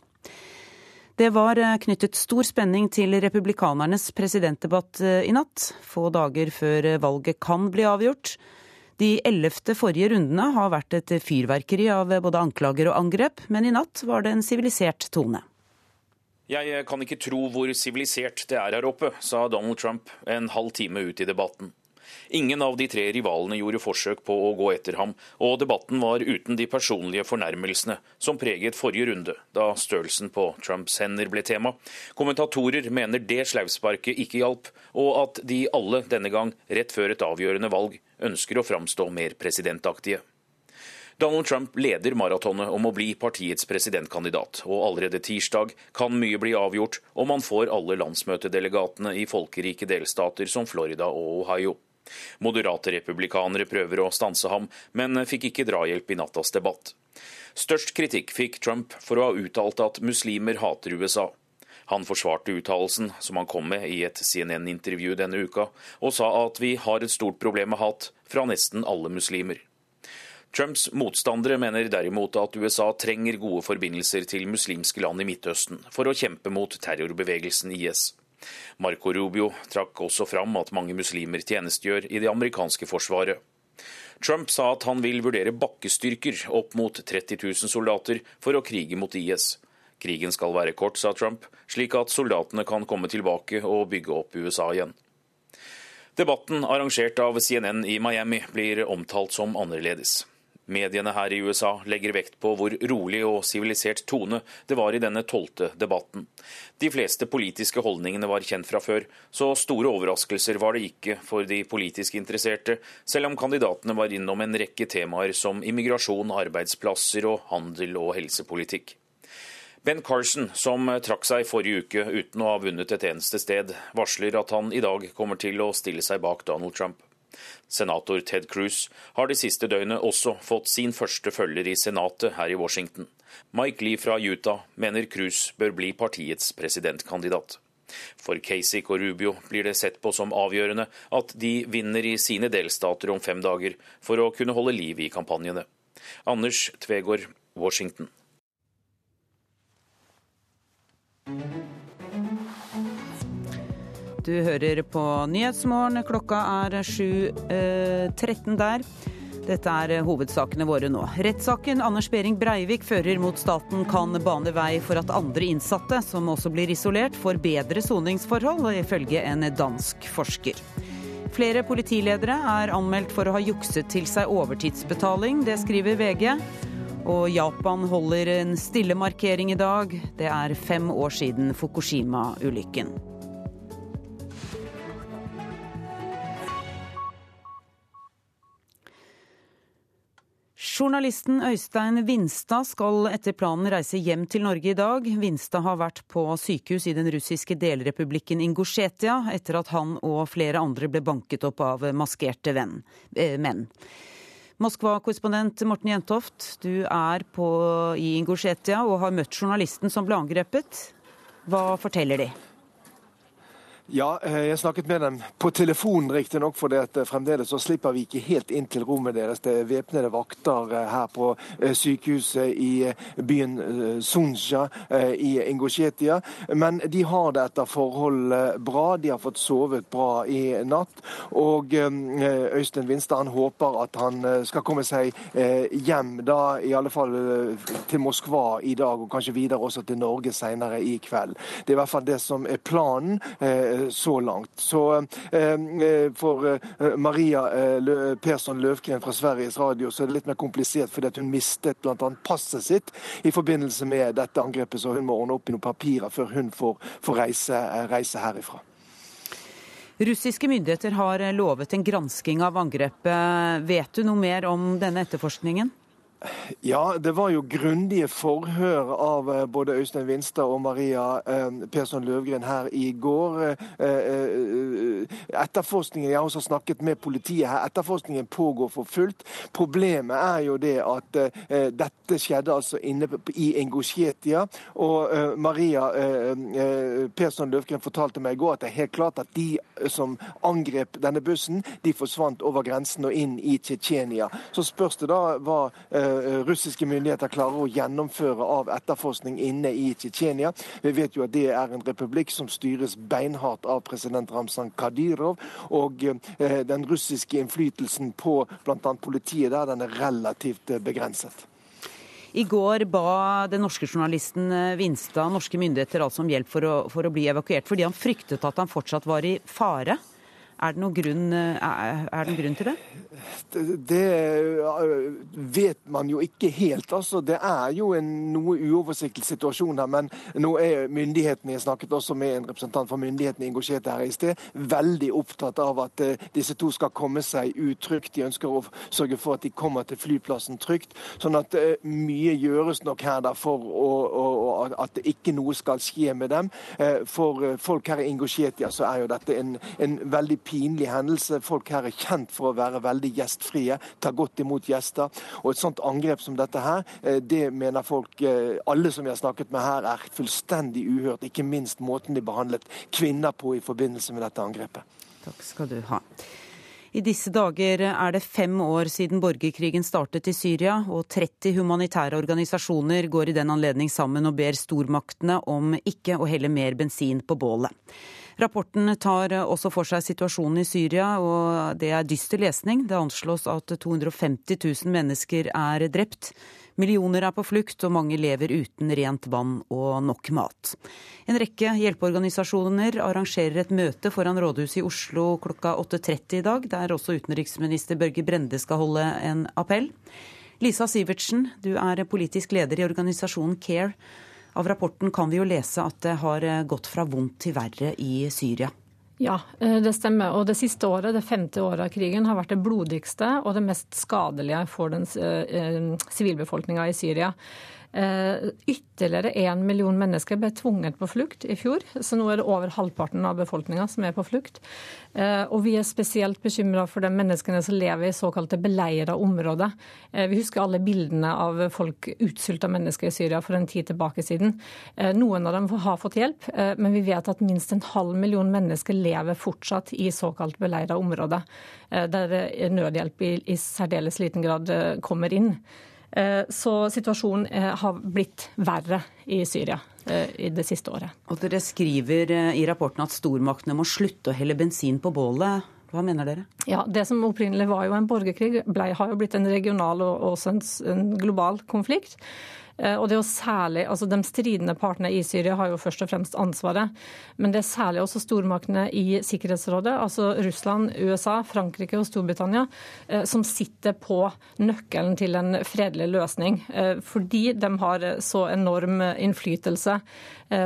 S1: Det var eh, knyttet stor spenning til republikanernes presidentdebatt eh, i natt, få dager før eh, valget kan bli avgjort. De ellevte forrige rundene har vært et fyrverkeri av både anklager og angrep, men i natt var det en sivilisert tone.
S35: Jeg kan ikke tro hvor sivilisert det er her oppe, sa Donald Trump en halv time ut i debatten. Ingen av de tre rivalene gjorde forsøk på å gå etter ham, og debatten var uten de personlige fornærmelsene som preget forrige runde, da størrelsen på Trumps hender ble tema. Kommentatorer mener det slausparket ikke hjalp, og at de alle denne gang, rett før et avgjørende valg, ønsker å framstå mer presidentaktige. Donald Trump leder maratonet om å bli partiets presidentkandidat, og allerede tirsdag kan mye bli avgjort om han får alle landsmøtedelegatene i folkerike delstater som Florida og Ohio. Moderate republikanere prøver å stanse ham, men fikk ikke drahjelp i nattas debatt. Størst kritikk fikk Trump for å ha uttalt at muslimer hater USA. Han forsvarte uttalelsen som han kom med i et CNN-intervju denne uka, og sa at vi har et stort problem med hat fra nesten alle muslimer. Trumps motstandere mener derimot at USA trenger gode forbindelser til muslimske land i Midtøsten for å kjempe mot terrorbevegelsen IS. Marco Rubio trakk også fram at mange muslimer tjenestegjør i det amerikanske forsvaret. Trump sa at han vil vurdere bakkestyrker opp mot 30 000 soldater for å krige mot IS. Krigen skal være kort, sa Trump, slik at soldatene kan komme tilbake og bygge opp USA igjen. Debatten arrangert av CNN i Miami blir omtalt som annerledes. Mediene her i USA legger vekt på hvor rolig og sivilisert tone det var i denne tolvte debatten. De fleste politiske holdningene var kjent fra før, så store overraskelser var det ikke for de politisk interesserte, selv om kandidatene var innom en rekke temaer som immigrasjon, arbeidsplasser og handel og helsepolitikk. Ben Carson, som trakk seg forrige uke uten å ha vunnet et eneste sted, varsler at han i dag kommer til å stille seg bak Donald Trump. Senator Ted Cruz har det siste døgnet også fått sin første følger i Senatet her i Washington. Mike Lee fra Utah mener Cruz bør bli partiets presidentkandidat. For Kasich og Rubio blir det sett på som avgjørende at de vinner i sine delstater om fem dager, for å kunne holde liv i kampanjene. Anders Tvegård, Washington.
S1: Du hører på Nyhetsmorgen. Klokka er 7.13 eh, der. Dette er eh, hovedsakene våre nå. Rettssaken Anders Behring Breivik fører mot staten kan bane vei for at andre innsatte, som også blir isolert, får bedre soningsforhold, ifølge en dansk forsker. Flere politiledere er anmeldt for å ha jukset til seg overtidsbetaling. Det skriver VG. Og Japan holder en stille markering i dag. Det er fem år siden Fukushima-ulykken. Journalisten Øystein Vinstad skal etter planen reise hjem til Norge i dag. Vinstad har vært på sykehus i den russiske delrepublikken Ingusjetia etter at han og flere andre ble banket opp av maskerte venn, eh, menn. Moskva-korrespondent Morten Jentoft, du er på, i Ingusjetia og har møtt journalisten som ble angrepet. Hva forteller de?
S36: Ja, eh, jeg snakket med dem på telefonen riktignok, for eh, fremdeles så slipper vi ikke helt inn til rommet deres. Det er væpnede vakter eh, her på sykehuset i byen Sunja i Ingusjetia. Men de har det etter forhold bra. De har fått sovet bra i natt. Og Øystein Vinstad han håper at han skal komme seg hjem, da i alle fall til Moskva i dag, og kanskje videre også til Norge senere i kveld. Det er i hvert fall det som er planen så langt. Så eh, eh, for eh, Maria Persson Løvgren fra Sveriges Radio så er det litt mer komplisert fordi hun mistet bl.a. passet sitt i forbindelse med dette angrepet, så hun må ordne opp i noen papirer før hun får, får reise, reise herifra.
S1: Russiske myndigheter har lovet en gransking av angrepet. Vet du noe mer om denne etterforskningen?
S36: Ja, det var jo grundige forhør av eh, både Øystein Vinstad og Maria eh, Persson Løvgren her i går. Eh, etterforskningen, Jeg har også snakket med politiet her. Etterforskningen pågår for fullt. Problemet er jo det at dette skjedde altså inne i Ingusjetia. Og Maria Persson Løvgren fortalte meg i går at det er helt klart at de som angrep denne bussen, de forsvant over grensen og inn i Tsjetsjenia. Så spørs det da hva russiske myndigheter klarer å gjennomføre av etterforskning inne i Tsjetsjenia. Vi vet jo at det er en republikk som styres beinhardt av president Ramzan Kadyrov. Og den russiske innflytelsen på bl.a. politiet der, den er relativt begrenset.
S1: I går ba den norske journalisten Vinstad norske myndigheter altså om hjelp for å, for å bli evakuert, fordi han fryktet at han fortsatt var i fare. Er det noen grunn, er det grunn til det?
S36: Det vet man jo ikke helt. altså. Det er jo en noe uoversiktlig situasjon her. Men nå er myndighetene, jeg snakket også med en representant for myndighetene engasjert her i sted, veldig opptatt av at uh, disse to skal komme seg ut trygt. De ønsker å sørge for at de kommer til flyplassen trygt. Sånn at mye gjøres nok her da for å, å, at ikke noe skal skje med dem. For folk her i Ingosjetia så er jo dette en, en veldig pinlig hendelse. Folk her er kjent for å være veldig gjestfrie, ta godt imot gjester. Og et sånt angrep som dette her, eh, det mener folk, eh, alle som vi har snakket med her, er fullstendig uhørt. Ikke minst måten de behandlet kvinner på i forbindelse med dette angrepet.
S1: Takk skal du ha. I disse dager er det fem år siden borgerkrigen startet i Syria, og 30 humanitære organisasjoner går i den anledning sammen og ber stormaktene om ikke å helle mer bensin på bålet. Rapporten tar også for seg situasjonen i Syria, og det er dyster lesning. Det anslås at 250 000 mennesker er drept. Millioner er på flukt, og mange lever uten rent vann og nok mat. En rekke hjelpeorganisasjoner arrangerer et møte foran rådhuset i Oslo klokka 8.30 i dag, der også utenriksminister Børge Brende skal holde en appell. Lisa Sivertsen, du er politisk leder i organisasjonen CARE. Av rapporten kan vi jo lese at det har eh, gått fra vondt til verre i Syria.
S37: Ja, eh, det stemmer. Og det siste året, det femte året av krigen, har vært det blodigste og det mest skadelige for den eh, sivilbefolkninga i Syria. Eh, ytterligere én million mennesker ble tvunget på flukt i fjor, så nå er det over halvparten av befolkninga som er på flukt. Eh, og vi er spesielt bekymra for de menneskene som lever i såkalte beleira områder. Eh, vi husker alle bildene av folk, utsulta mennesker i Syria for en tid tilbake siden. Noen av dem har fått hjelp, men vi vet at minst en halv million mennesker lever fortsatt i såkalt beleira områder, der nødhjelp i, særdeles liten grad kommer inn. Eh, så situasjonen eh, har blitt verre i Syria eh, i det siste året.
S1: Og Dere skriver i rapporten at stormaktene må slutte å helle bensin på bålet. Hva mener dere?
S37: Ja, Det som opprinnelig var jo en borgerkrig, ble, har jo blitt en regional og også en, en global konflikt. Eh, og det er jo særlig, altså De stridende partene i Syria har jo først og fremst ansvaret. Men det er særlig også stormaktene i Sikkerhetsrådet, altså Russland, USA, Frankrike og Storbritannia, eh, som sitter på nøkkelen til en fredelig løsning. Eh, fordi de har så enorm innflytelse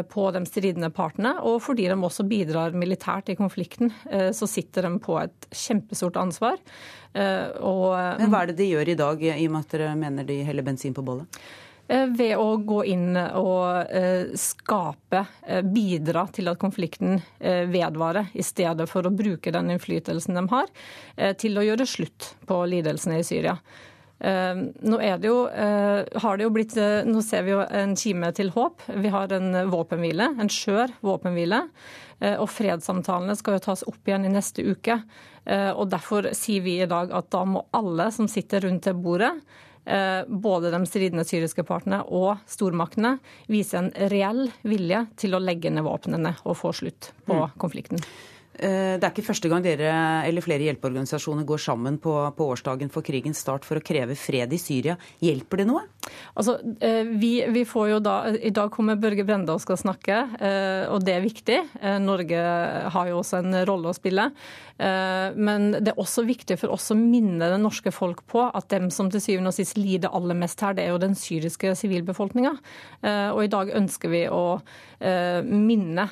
S37: på de stridende partene, og fordi de også bidrar militært i konflikten, så sitter de på et kjempestort ansvar.
S1: Og, Men hva er det de gjør i dag, i og med at dere mener de heller bensin på bollet?
S37: Eh, ved å gå inn og eh, skape, eh, bidra til at konflikten vedvarer, i stedet for å bruke den innflytelsen de har, til å gjøre slutt på lidelsene i Syria. Nå, det jo, det blitt, nå ser vi jo en kime til håp. Vi har en våpenhvile, en skjør våpenhvile. Og fredssamtalene skal jo tas opp igjen i neste uke. Og Derfor sier vi i dag at da må alle som sitter rundt det bordet, både de stridende syriske partene og stormaktene viser en reell vilje til å legge ned våpnene og få slutt på mm. konflikten.
S1: Eh, det er ikke første gang dere eller flere hjelpeorganisasjoner går sammen på, på, årsdagen for krigens start for å kreve fred i Syria. Hjelper det noe?
S37: Altså, eh, vi, vi får jo da, I dag kommer Børge Brende og skal snakke, eh, og det er viktig. Norge har jo også en rolle å spille. Men det er også viktig for oss å minne det norske folk på at dem som til syvende og sist lider aller mest her, det er jo den syriske sivilbefolkninga. Og i dag ønsker vi å minne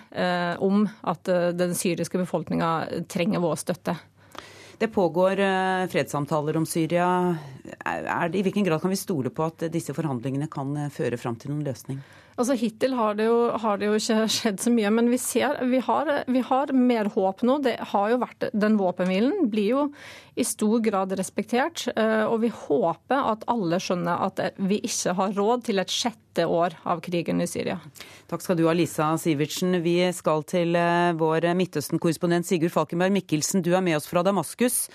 S37: om at den syriske befolkninga trenger vår støtte.
S1: Det pågår eh, fredssamtaler om Syria. Det, I hvilken grad kan vi stole på at disse forhandlingene kan eh, føre fram til noen løsning?
S37: Altså Hittil har det, jo, har det jo ikke skjedd så mye, men vi ser vi har, vi har, mer håp nå. Det har jo vært, Den våpenhvilen blir jo i stor grad respektert. Eh, og vi håper at alle skjønner at vi ikke har råd til et sjette år av krigen i Syria.
S1: Takk skal du ha, Lisa Sivertsen. Vi skal til eh, vår Midtøsten-korrespondent Sigurd Falkenberg Mikkelsen. Du er med oss fra Damaskus.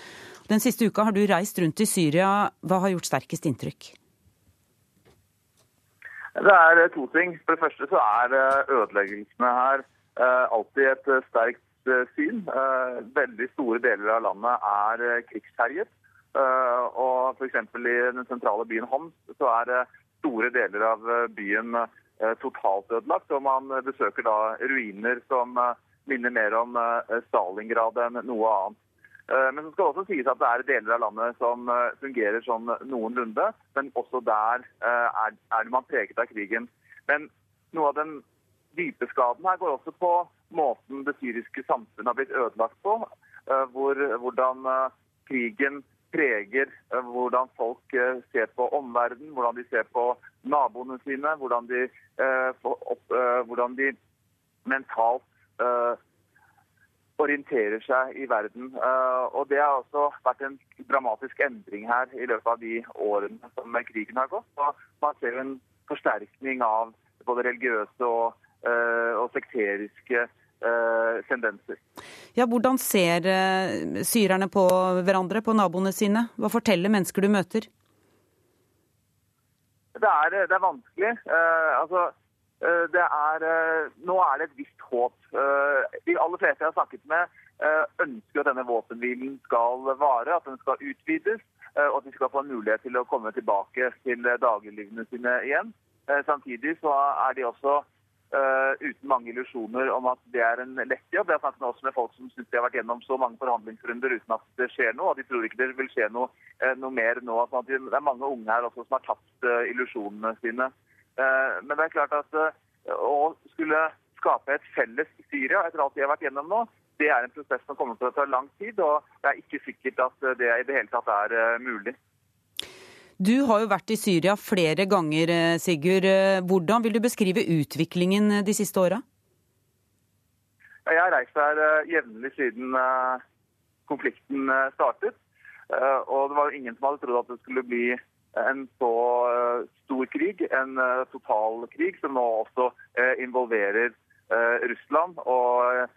S1: Den siste uka har du reist rundt i Syria. Hva har gjort sterkest inntrykk?
S38: Det er to ting. For det første så er ødeleggelsene her alltid et sterkt syn. Veldig store deler av landet er krigsherjet. Og f.eks. i den sentrale byen Homs så er store deler av byen totalt ødelagt. Og man besøker da ruiner som minner mer om Stalingrad enn noe annet. Eh, men så skal det også sies at det er deler av landet som eh, fungerer sånn noenlunde. Men også der eh, er, man preget av krigen. Men noe av den dype skaden her går også på måten det syriske samfunnet har blitt ødelagt på. Hvor, hvordan krigen preger hvordan folk ser på omverdenen, hvordan de ser på naboene sine, hvordan de, hvordan de mentalt orienterer seg i verden. Eh, og Det har også vært en dramatisk endring her i løpet av de årene som krigen har gått. Og man ser en forsterkning av både religiøse og, eh, og sekteriske eh, tendenser.
S1: Ja, Hvordan ser syrerne på hverandre, på naboene sine? Hva forteller mennesker du møter?
S38: Det er, det er vanskelig. altså det er, nå er det et visst håp. Eh, de aller fleste jeg har snakket med, ønsker at denne våpenhvilen skal vare, at den skal utvides, og at de skal få en mulighet til å komme tilbake til dagliglivene sine igjen. Samtidig så er de også uten mange illusjoner om at det er en lett jobb. Jeg har snakket også med folk som syns de har vært gjennom så mange forhandlingsrunder uten at det skjer noe, og de tror ikke det vil skje noe, noe mer nå. Sånn det er mange unge her også som har tapt illusjonene sine. Eh, men det er klart at eh, å skulle skape et felles Syria etter alt de har vært gjennom nå, det er en prosess som kommer til å ta lang tid. Og det er ikke sikkert at det i det hele tatt er eh, mulig.
S1: Du har jo vært i Syria flere ganger, Sigurd. Hvordan vil du beskrive utviklingen de siste åra?
S38: Jeg har reist her jevnlig siden konflikten startet. Og det var jo ingen som hadde trodd at det skulle bli en så eh, stor krig, en eh, total krig, som nå også eh, involverer Russland og,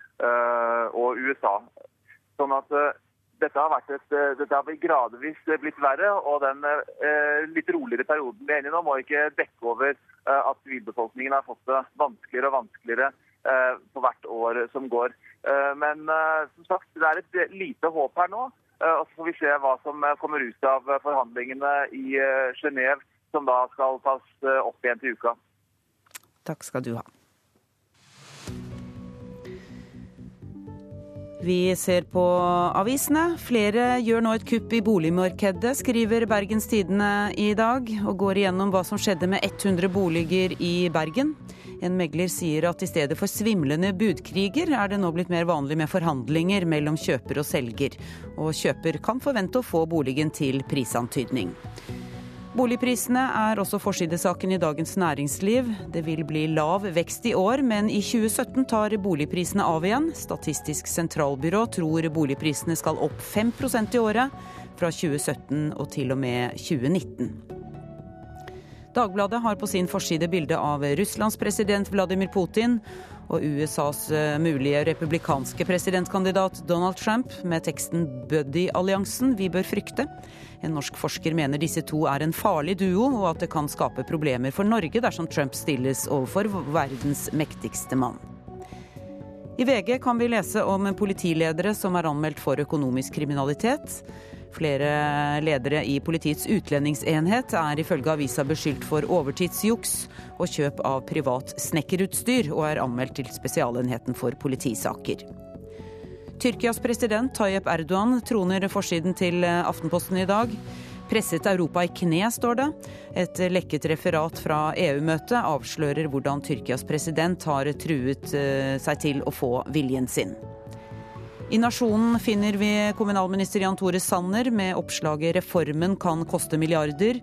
S38: og USA. Sånn at dette har, vært et, dette har gradvis blitt verre, og den litt roligere perioden vi er inne i nå, må ikke dekke over at sivilbefolkningen har fått det vanskeligere og vanskeligere for hvert år som går. Men som sagt, det er et lite håp her nå. Eh, og Så får vi se hva som eh, kommer ut av eh, forhandlingene i Genéve, som da skal tas opp igjen til uka.
S1: Takk skal du ha. Vi ser på avisene. Flere gjør nå et kupp i boligmarkedet, skriver Bergens Tidende i dag, og går igjennom hva som skjedde med 100 boliger i Bergen. En megler sier at i stedet for svimlende budkriger, er det nå blitt mer vanlig med forhandlinger mellom kjøper og selger. Og kjøper kan forvente å få boligen til prisantydning. Boligprisene er også forsidesaken i Dagens Næringsliv. Det vil bli lav vekst i år, men i 2017 tar boligprisene av igjen. Statistisk sentralbyrå tror boligprisene skal opp 5% i året fra 2017 og til og med 2019. Dagbladet har på sin forside bilde av Russlands president Vladimir Putin og USAs eh, mulige republikanske presidentkandidat Donald Trump med teksten 'Buddy-alliansen vi bør frykte'. En norsk forsker mener disse to er en farlig duo, og at det kan skape problemer for Norge dersom Trump stilles overfor verdens mektigste mann. I VG kan vi lese om politiledere som er anmeldt for økonomisk kriminalitet. Flere ledere i Politiets utlendingsenhet er ifølge avisa beskyldt for overtidsjuks og kjøp av privat snekkerutstyr, og er anmeldt til Spesialenheten for politisaker. Tyrkias president Tayyip Erdogan troner forsiden til Aftenposten i dag. Presset Europa i kne, står det. Et lekket referat fra EU-møtet avslører hvordan Tyrkias president har truet eh, seg til å få viljen sin. I Nasjonen finner vi kommunalminister Jan Tore Sanner med oppslaget 'Reformen kan koste milliarder'.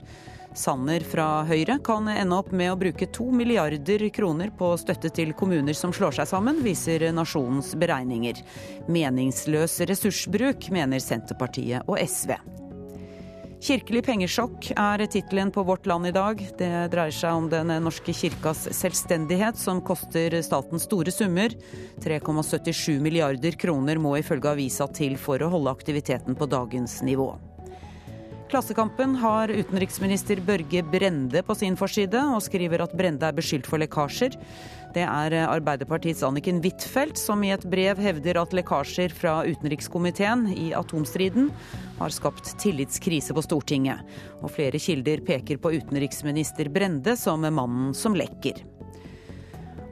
S1: Sanner fra Høyre kan ende opp med å bruke to milliarder kroner på støtte til kommuner som slår seg sammen, viser Nasjonens beregninger. Meningsløs ressursbruk, mener Senterpartiet og SV. Kirkelig pengesjokk er tittelen på Vårt Land i dag. Det dreier seg om Den norske kirkas selvstendighet, som koster staten store summer. 3,77 milliarder kroner må ifølge avisa til for å holde aktiviteten på dagens nivå. Klassekampen har utenriksminister Børge Brende på sin forside, og skriver at Brende er beskyldt for lekkasjer. Det er Arbeiderpartiets Anniken Huitfeldt som i et brev hevder at lekkasjer fra utenrikskomiteen i atomstriden har skapt tillitskrise på Stortinget. Og flere kilder peker på utenriksminister Brende som mannen som lekker.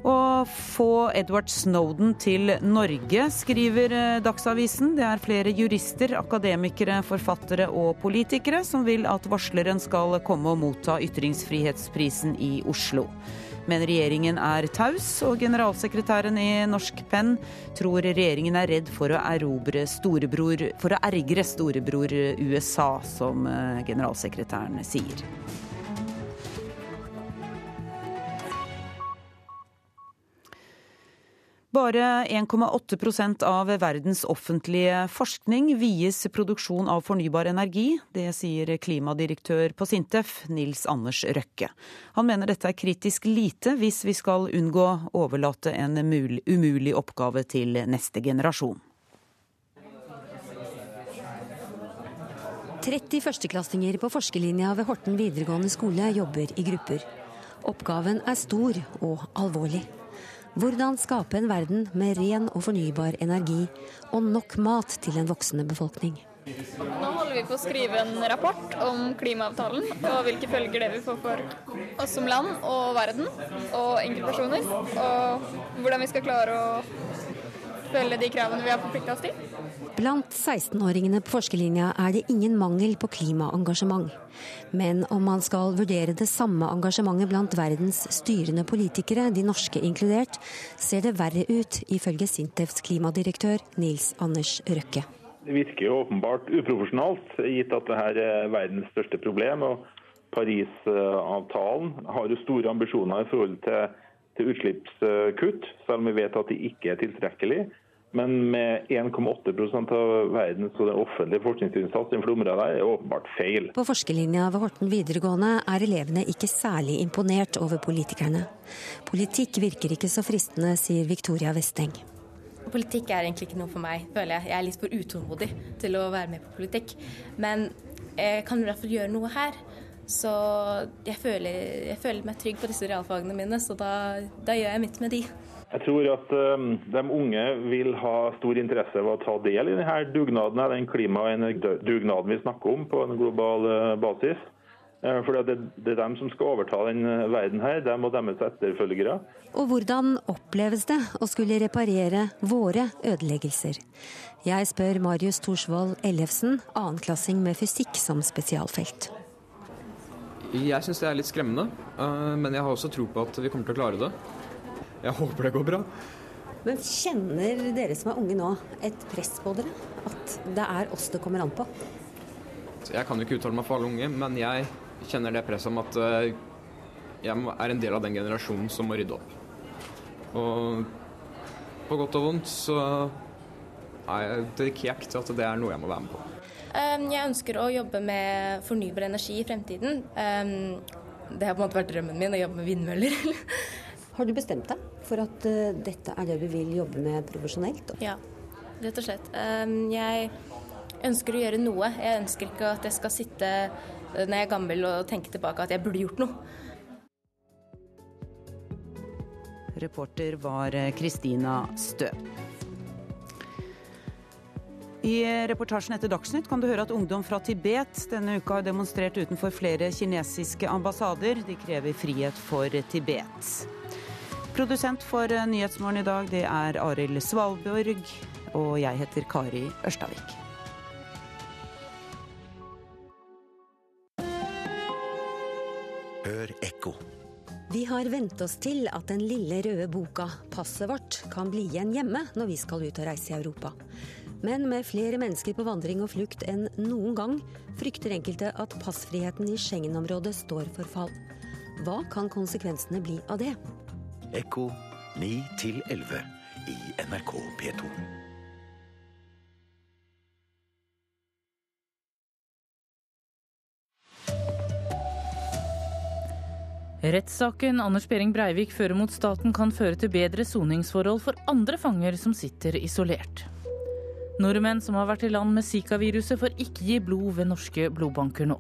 S1: Å få Edward Snowden til Norge, skriver eh, Dagsavisen. Det er flere jurister, akademikere, forfattere og politikere som vil at varsleren skal komme og motta ytringsfrihetsprisen i Oslo. Men regjeringen er taus, og generalsekretæren i Norsk Penn tror regjeringen er redd for å, storebror, for å ergre storebror USA, som eh, generalsekretæren sier. Bare 1,8% av verdens offentlige forskning vies produksjon av fornybar energi. Det sier klimadirektør på Sintef, Nils Anders Røkke. Han mener dette er kritisk lite hvis vi skal unngå å overlate en umulig oppgave til neste generasjon.
S39: 30 førsteklassinger på forskerlinja ved Horten videregående skole jobber i grupper. Oppgaven er stor og alvorlig. Hvordan skape en verden med ren og fornybar energi og nok mat til en voksende befolkning.
S40: Nå holder vi på å skrive en rapport om klimaavtalen og hvilke følger det vil få for oss som land og verden og enkeltpersoner. Og hvordan vi skal klare å følge de kravene vi har forplikta oss til.
S39: Blant 16-åringene på forskerlinja er det ingen mangel på klimaengasjement. Men om man skal vurdere det samme engasjementet blant verdens styrende politikere, de norske inkludert, ser det verre ut, ifølge Sintefs klimadirektør Nils Anders Røkke.
S41: Det virker jo åpenbart uprofesjonalt, gitt at dette er verdens største problem. og Parisavtalen har jo store ambisjoner i forhold til, til utslippskutt, selv om vi vet at de ikke er tilstrekkelige. Men med 1,8% av verdens og den offentlige forskningsinnsats innenfor området er åpenbart feil.
S39: På forskerlinja ved Horten videregående er elevene ikke særlig imponert over politikerne. Politikk virker ikke så fristende, sier Victoria Westeng.
S42: Politikk er egentlig ikke noe for meg, føler jeg. Jeg er litt for utålmodig til å være med på politikk. Men jeg kan i hvert fall gjøre noe her. Så jeg føler, jeg føler meg trygg på disse realfagene mine, så da, da gjør jeg mitt med de.
S41: Jeg tror at um, de unge vil ha stor interesse av å ta del i denne dugnaden, den klima- og energidugnaden vi snakker om på en global uh, basis. Uh, for det, er dem som skal overta denne uh, verden her, dem og deres etterfølgere.
S39: Og hvordan oppleves det å skulle reparere våre ødeleggelser? Jeg spør Marius Thorsvold Ellefsen, annenklassing med fysikk som spesialfelt.
S43: Jeg syns det er litt skremmende, men jeg har også tro på at vi kommer til å klare det. Jeg håper det går bra.
S39: Men kjenner dere som er unge nå, et press på dere? At det er oss det kommer an på?
S43: Jeg kan jo ikke uttale meg for alle unge, men jeg kjenner det presset om at eh, jeg er en del av den generasjonen som må rydde opp. Og på godt og vondt så er jeg dedikert til at det er noe jeg må være med på.
S42: Um, jeg ønsker å jobbe med fornybar energi i fremtiden. Um, det har på en måte vært drømmen min å jobbe med vindmøller.
S39: Har du bestemt deg for at uh, dette er det du vil jobbe med profesjonelt?
S42: Ja, rett og slett. Um, jeg ønsker å gjøre noe. Jeg ønsker ikke at jeg skal sitte uh, når jeg er gammel og tenke tilbake at jeg burde gjort noe.
S1: Reporter var eh, Kristina Stø. I reportasjen etter Dagsnytt kan du høre at ungdom fra Tibet denne uka har demonstrert utenfor flere kinesiske ambassader. De krever frihet for Tibet. Produsent for eh, Nyhetsmorgen i dag, det er Arild Svalbjørg. Og jeg heter Kari Ørstavik.
S39: Hør ekko. Vi har vent oss til at den lille røde boka, passet vårt, kan bli igjen hjemme når vi skal ut og reise i Europa. Men med flere mennesker på vandring og flukt enn noen gang, frykter enkelte at passfriheten i Schengen-området står for fall. Hva kan konsekvensene bli av det?
S44: Ekko 9 11 i NRK P2.
S45: Rettssaken Anders Behring Breivik fører mot staten kan føre til bedre soningsforhold for andre fanger som sitter isolert. Nordmenn som har vært i land med Zika-viruset får ikke gi blod ved norske blodbanker nå.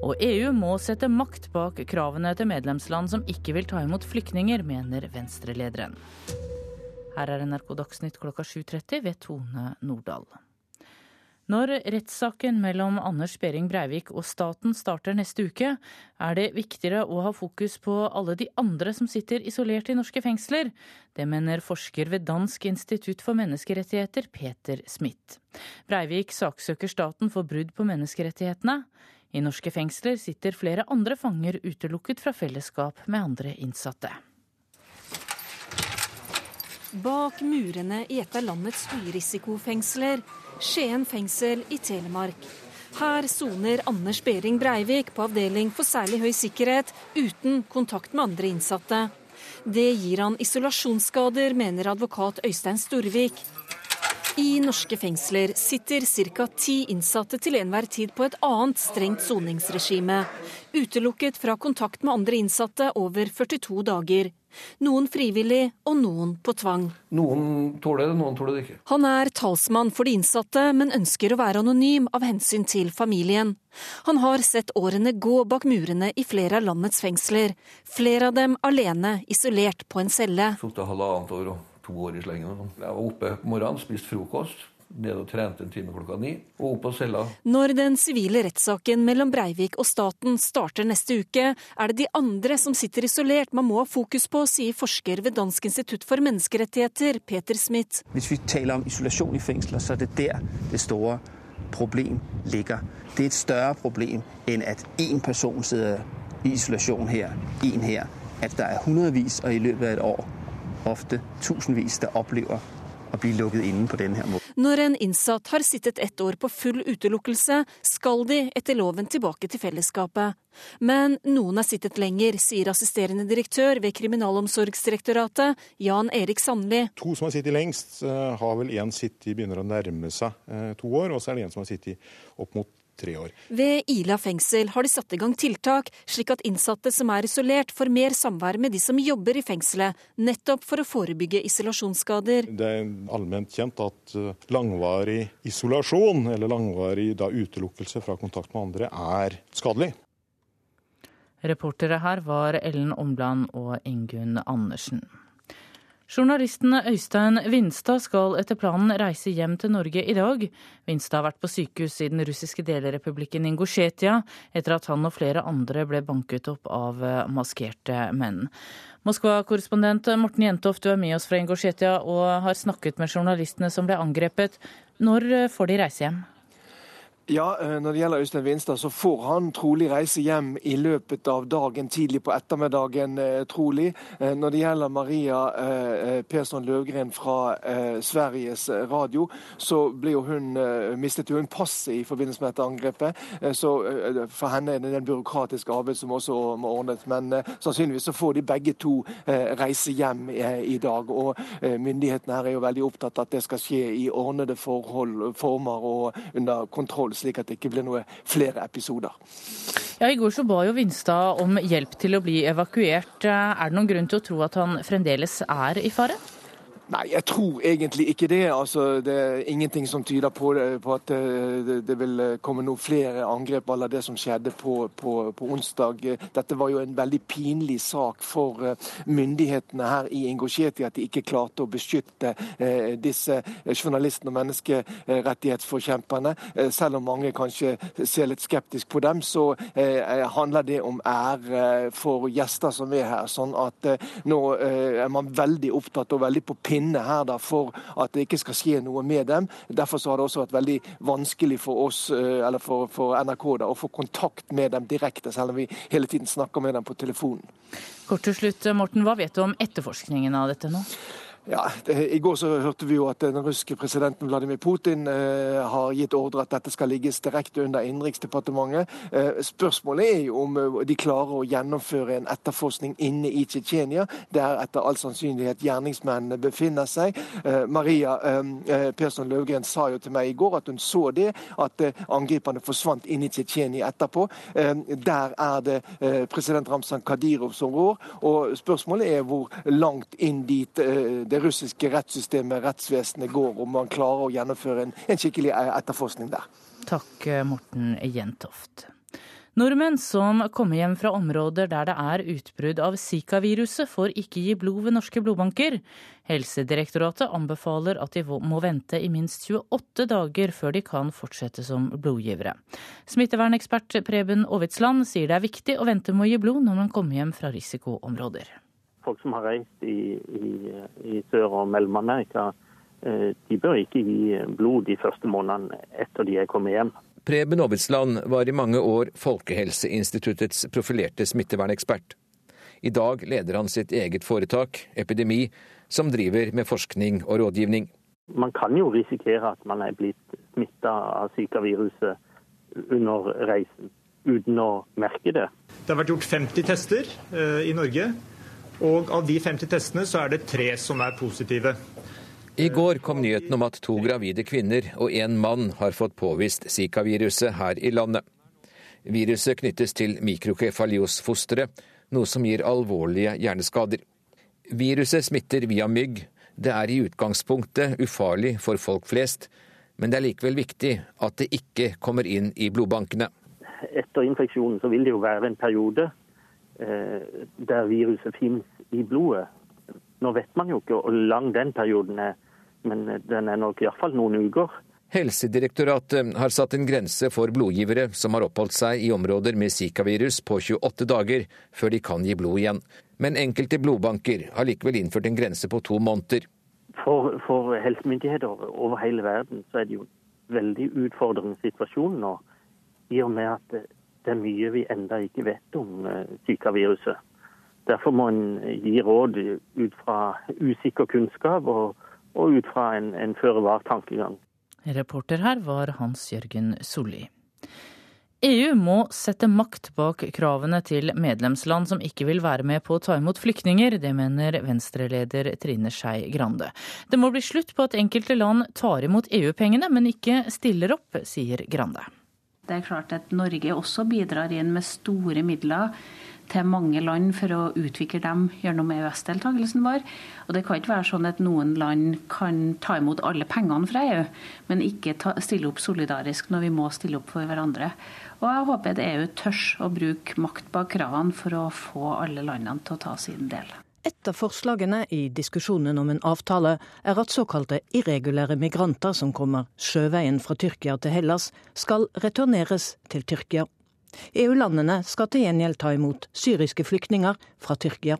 S45: Og EU må sette makt bak kravene til medlemsland som ikke vil ta imot flyktninger, mener Venstre-lederen. Her er NRK Dagsnytt klokka 7.30 ved Tone Nordahl. Når rettssaken mellom Anders Behring Breivik og staten starter neste uke, er det viktigere å ha fokus på alle de andre som sitter isolert i norske fengsler. Det mener forsker ved Dansk institutt for menneskerettigheter, Peter Smith. Breivik saksøker staten for brudd på menneskerettighetene. I norske fengsler sitter flere andre fanger utelukket fra fellesskap med andre innsatte.
S30: Bak murene i et av landets høyrisikofengsler Skien fengsel i Telemark. Her soner Anders Behring Breivik på avdeling for særlig høy sikkerhet uten kontakt med andre innsatte. Det gir han isolasjonsskader, mener advokat Øystein Storvik. I norske fengsler sitter ca. ti innsatte til enhver tid på et annet strengt soningsregime. Utelukket fra kontakt med andre innsatte over 42 dager. Noen frivillig og noen på tvang.
S31: Noen tåler det, noen tåler det ikke.
S30: Han er talsmann for de innsatte, men ønsker å være anonym av hensyn til familien. Han har sett årene gå bak murene i flere av landets fengsler. Flere av dem alene, isolert på en celle.
S31: Sittet halvannet år og to år i slengen. Jeg var oppe på morgenen, spiste frokost ned og trente en time klokka ni, og opp på cella.
S30: Når den sivile rettssaken mellom Breivik og staten starter neste uke, er det de andre som sitter isolert man må ha fokus på, sier forsker ved Dansk institutt for menneskerettigheter, Peter Smith.
S32: Hvis vi taler om isolasjon i fengsler, så er det der det store problem ligger. Det er et større problem enn at én person sitter i isolasjon her, én her. At det er hundrevis og i løpet av et år ofte tusenvis der opplever å bli lukket inne på denne måten.
S30: Når en innsatt har sittet ett år på full utelukkelse, skal de etter loven tilbake til fellesskapet. Men noen har sittet lenger, sier assisterende direktør ved Kriminalomsorgsdirektoratet, Jan Erik Sandli.
S33: To som har sittet lengst, eh, har vel én sittet begynner å nærme seg eh, to år, og så er det en som har sittet opp mot tre år.
S30: Ved Ila fengsel har de satt i gang tiltak, slik at innsatte som er isolert, får mer samvær med de som jobber i fengselet, nettopp for å forebygge isolasjonsskader.
S33: Det er allment kjent at eh, langvarig isolasjon, eller langvarig da, utelukkelse fra kontakt med andre, er skadelig.
S45: Reportere her var Ellen Omland og Ingunn Andersen. Journalisten Øystein Vinstad skal etter planen reise hjem til Norge i dag. Vinstad har vært på sykehus i den russiske delrepublikken Ingusjetia etter at han og flere andre ble banket opp av maskerte menn. Moskva-korrespondent Morten Jentoft, du er med oss fra Ingusjetia og har snakket med journalistene som ble angrepet. Når får de reise hjem?
S36: Ja, Når det gjelder Øystein Vinstad, så får han trolig reise hjem i løpet av dagen, tidlig på ettermiddagen, trolig. Når det gjelder Maria Persson Løvgren fra Sveriges Radio, så ble jo hun, mistet hun passet i forbindelse med dette angrepet. Så for henne er det en byråkratisk arbeid som også må ordnes. Men sannsynligvis så får de begge to reise hjem i dag. Og myndighetene her er jo veldig opptatt av at det skal skje i ordnede forhold, former og under kontroll slik at det ikke blir noe flere episoder.
S45: Ja, I går så ba jo Vinstad om hjelp til å bli evakuert. Er det noen grunn til å tro at han fremdeles er i fare?
S36: Nei, jeg tror egentlig ikke det. Altså, det er ingenting som tyder på, på at det, det, vil komme noen flere angrep av det som skjedde på, på, på, onsdag. Dette var jo en veldig pinlig sak for eh, myndighetene her i Ingosjeti at de ikke klarte å beskytte eh, disse journalistene og menneskerettighetsforkjemperne. Eh, selv om mange kanskje ser litt skeptisk på dem, så eh, handler det om ære for gjester som er her. Sånn at eh, nå er man veldig opptatt og veldig på pinne inne her da, for at det ikke skal skje noe med dem. Derfor har det også vært veldig vanskelig for oss, eh, eller for, for NRK da, å få kontakt med dem direkte, selv om vi hele tiden snakker med dem på telefonen.
S45: Kort til slutt, Morten, Hva vet du om etterforskningen av dette nå?
S36: Ja, det, I går så hørte vi jo at den russiske presidenten Vladimir Putin eh, har gitt ordre at dette skal ligges direkte under Innenriksdepartementet. Eh, spørsmålet er jo om eh, de klarer å gjennomføre en etterforskning inne i Tsjetsjenia, der etter all sannsynlighet gjerningsmennene befinner seg. Eh, Maria eh, eh, Persson Løvgren sa jo til meg i går at hun så det, at angriperne forsvant inn i Tsjetsjenia etterpå. der er det president Ramzan Kadyrov som rår, og spørsmålet er hvor langt inn dit det russiske rettssystemet, rettsvesenet, går, om man klarer å gjennomføre en, en skikkelig etterforskning der.
S45: Takk, Morten Jentoft. Nordmenn som kommer hjem fra områder der det er utbrudd av Zika-viruset, får ikke gi blod ved norske blodbanker. Helsedirektoratet anbefaler at de må vente i minst 28 dager før de kan fortsette som blodgivere. Smittevernekspert Preben Aavitsland sier det er viktig å vente med å gi blod når man kommer hjem fra risikoområder.
S2: Folk som har reist i, i, i Sør- og Mellom-Amerika, eh, de bør ikke gi blod de første månedene etter de er kommet hjem.
S3: Preben Aavitsland var i mange år Folkehelseinstituttets profilerte smittevernekspert. I dag leder han sitt eget foretak, Epidemi, som driver med forskning og rådgivning.
S2: Man kan jo risikere at man er blitt smitta av Zika-viruset under reisen, uten å merke det.
S46: Det har vært gjort 50 tester eh, i Norge, og av de 50 testene så er det tre som er positive.
S3: I går kom nyheten om at to gravide kvinner og en mann har fått påvist Zika-viruset her i landet. Viruset knyttes til mikrokefalios-fosteret, noe som gir alvorlige hjerneskader. Viruset smitter via mygg. Det er i utgangspunktet ufarlig for folk flest, men det er likevel viktig at det ikke kommer inn i blodbankene.
S2: Etter infeksjonen så vil det jo være en periode eh, der viruset finnes i blodet. Nå vet man jo ikke hvor lang den perioden er, men den er nok iallfall noen uker.
S3: Helsedirektoratet har satt en grense for blodgivere som har oppholdt seg i områder med Zika-virus på 28 dager før de kan gi blod igjen. Men enkelte blodbanker har likevel innført en grense på to måneder.
S2: For, for helsemyndigheter over hele verden så er det jo en veldig utfordrende situasjon nå, i og med at det er mye vi enda ikke vet om zikaviruset. Zika-viruset. Derfor må en gi råd ut fra usikker kunnskap og, og ut fra en, en føre-var-tankegang.
S45: Reporter her var Hans Jørgen Solli. EU må sette makt bak kravene til medlemsland som ikke vil være med på å ta imot flyktninger. Det mener Venstre-leder Trine Skei Grande. Det må bli slutt på at enkelte land tar imot EU-pengene, men ikke stiller opp, sier Grande.
S5: Det er klart at Norge også bidrar inn med store midler til mange land for å utvikle dem gjennom EØS-deltakelsen vår. Og det kan ikke være sånn at noen land kan ta imot alle pengene fra EU, men ikke ta, stille opp solidarisk når vi må stille opp for hverandre. Og jeg håper at EU tør å bruke makt bak kravene for å få alle landene til å ta sin del.
S6: Et av forslagene i diskusjonen om en avtale er at såkalte irregulære migranter som kommer sjøveien fra Tyrkia til Hellas, skal returneres til Tyrkia. EU-landene skal til gjengjeld ta imot syriske flyktninger fra Tyrkia.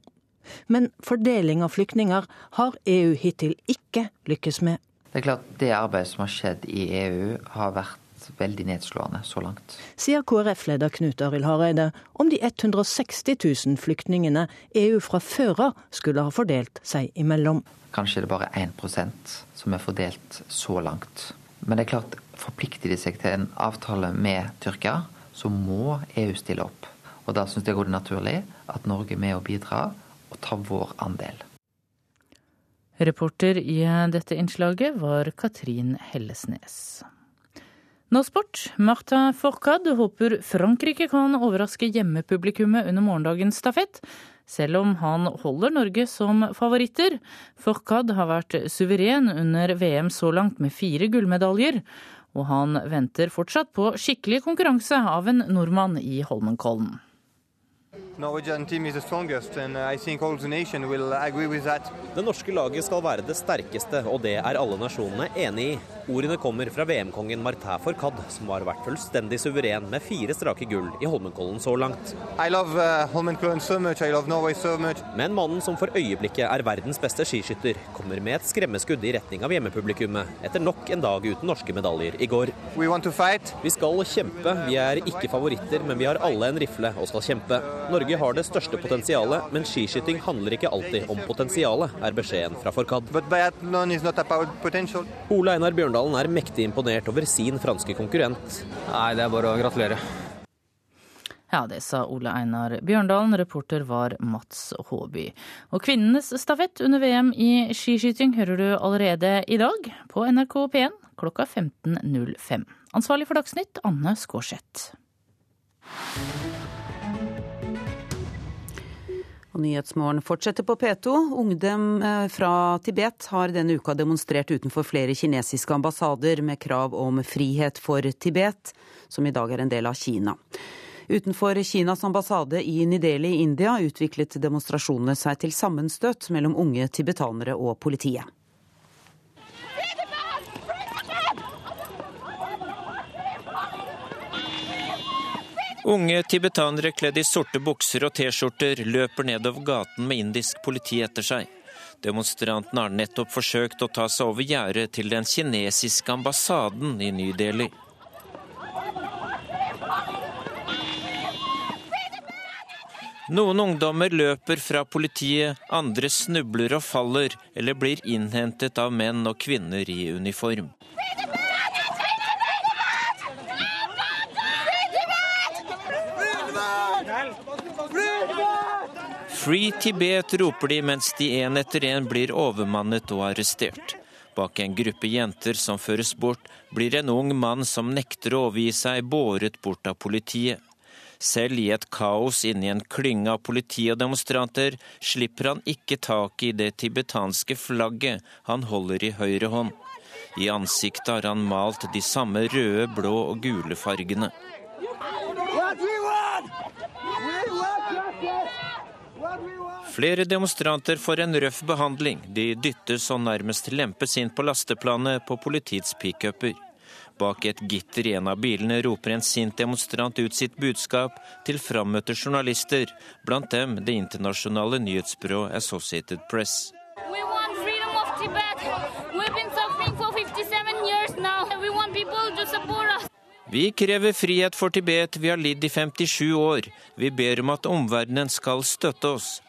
S6: Men fordeling av flyktninger har EU hittil ikke lykkes med.
S47: Det er klart det arbeidet som har skjedd i EU har vært veldig nedslående så langt.
S6: Sier KrF-leder Knut Arild Hareide om de 160 000 flyktningene EU fra før av skulle ha fordelt seg imellom.
S47: Kanskje det er bare 1% som er fordelt så langt. Men det er klart, forplikter de seg til en avtale med Tyrkia, så må EU stille opp. Og da syns jeg det er naturlig at Norge er med og bidrar og tar vår andel.
S45: Reporter i dette innslaget var Katrin Hellesnes. Nå sport. Marta Fourcade håper Frankrike kan overraske hjemmepublikummet under morgendagens stafett, selv om han holder Norge som favoritter. Fourcade har vært suveren under VM så langt med fire gullmedaljer, og han venter fortsatt på skikkelig konkurranse av en nordmann i Holmenkollen.
S48: Det norske laget skal være det sterkeste, og det er alle nasjonene enig i. Ordene kommer fra VM-kongen Martin Forkad, som har vært fullstendig suveren med fire strake gull i Holmenkollen så langt.
S49: I love uh, Holmenkollen so much, I love Norway so much.
S48: Men mannen som for øyeblikket er verdens beste skiskytter, kommer med et skremmeskudd i retning av hjemmepublikummet, etter nok en dag uten norske medaljer i går.
S49: We want to fight.
S48: Vi skal kjempe. Vi er ikke favoritter, men vi har alle en rifle og skal kjempe. Norge har det største potensialet, men skiskyting handler ikke alltid om potensialet, er beskjeden fra Forkad. Ole Einar Bjørndalen er mektig imponert over sin franske konkurrent.
S50: Nei, det er bare å gratulere.
S45: Ja, det sa Ole Einar Bjørndalen. Reporter var Mats Håby. Og kvinnenes stafett under VM i skiskyting hører du allerede i dag på NRK P1 klokka 15.05. Ansvarlig for Dagsnytt, Anne Skårseth.
S1: Og Nyhetsmorgen fortsetter på P2. Ungdom eh, fra Tibet har denne uka demonstrert utenfor flere kinesiske ambassader med krav om frihet for Tibet, som i dag er en del av Kina. Utenfor Kinas ambassade i Nideli i India utviklet demonstrasjonene seg til sammenstøt mellom unge tibetanere og politiet.
S51: Unge tibetanere kledd i sorte bukser og T-skjorter løper nedover gaten med indisk politi etter seg. Demonstrantene har nettopp forsøkt å ta seg over gjerdet til den kinesiske ambassaden i Ny Delhi. Noen ungdommer løper fra politiet, andre snubler og faller eller blir innhentet av menn og kvinner i uniform. Free Tibet roper de mens de en etter en blir overmannet og arrestert. Bak en gruppe jenter som føres bort, blir en ung mann som nekter å overgi seg, båret bort av politiet. Selv i et kaos inni en klynge av politi og demonstranter slipper han ikke tak i det tibetanske flagget han holder i høyre hånd. I ansiktet har han malt de samme røde, blå og gule fargene. What we want! We Flere demonstranter får en røff behandling. De dyttes og nærmest lempes inn på lasteplanet på politiets pickuper. Bak et gitter i en av bilene roper en sint demonstrant ut sitt budskap til frammøtte journalister, blant dem det internasjonale nyhetsbyrået Associated Press. We want freedom of Tibet. We've been suffering for 57 years now. We want people to support us. Vi krever frihet for Tibet, vi har lidd i 57 år. Vi ber om at omverdenen skal støtte oss.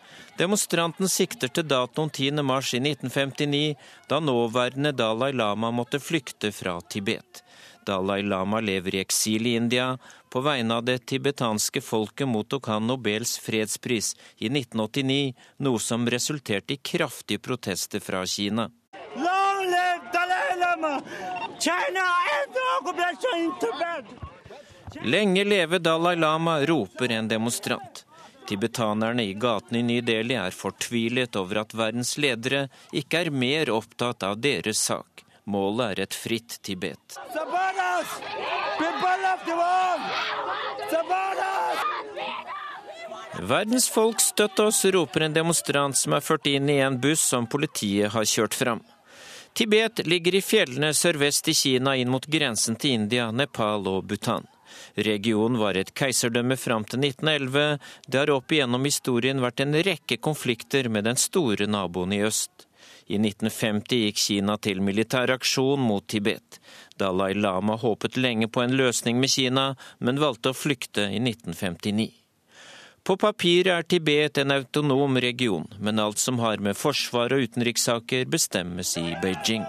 S51: Demonstranten sikter til datoen 10. mars i 1959, da nåværende Dalai Lama måtte flykte fra Tibet. Dalai Lama lever i eksil i India. På vegne av det tibetanske folket mottok han Nobels fredspris i 1989, noe som resulterte i kraftige protester fra Kina. Long live Dalai Lama! China Lenge leve Dalai Lama, roper en demonstrant. Tibetanerne i gatene i Ny Delhi er fortvilet over at verdens ledere ikke er mer opptatt av deres sak. Målet er et fritt Tibet. Verdens folk støtt oss, roper en demonstrant som er ført inn i en buss som politiet har kjørt fram. Tibet ligger i fjellene sørvest i Kina inn mot grensen til India, Nepal og Bhutan. Regionen var et keiserdømme fram til 1911. Det har opp igjennom historien vært en rekke konflikter med den store naboen i øst. I 1950 gikk Kina til militær aksjon mot Tibet. Dalai Lama håpet lenge på en løsning med Kina, men valgte å flykte i 1959. På papiret er Tibet en autonom region, men alt som har med forsvar og utenrikssaker, bestemmes i Beijing.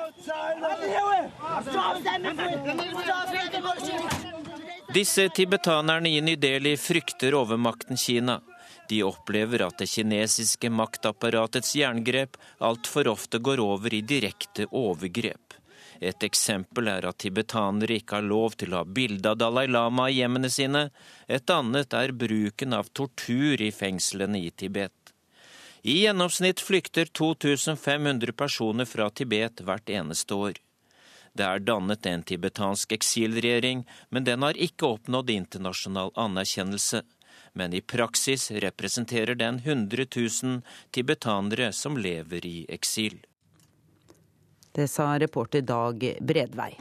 S51: Disse tibetanerne i Ny Delhi frykter overmakten Kina. De opplever at det kinesiske maktapparatets jerngrep altfor ofte går over i direkte overgrep. Et eksempel er at tibetanere ikke har lov til å ha bilde av Dalai Lama i hjemmene sine. Et annet er bruken av tortur i fengslene i Tibet. I gjennomsnitt flykter 2500 personer fra Tibet hvert eneste år. Det er dannet en tibetansk eksilregjering, men den har ikke oppnådd internasjonal anerkjennelse. Men i praksis representerer den 100 000 tibetanere som lever i eksil.
S1: Det sa reporter Dag Bredvei.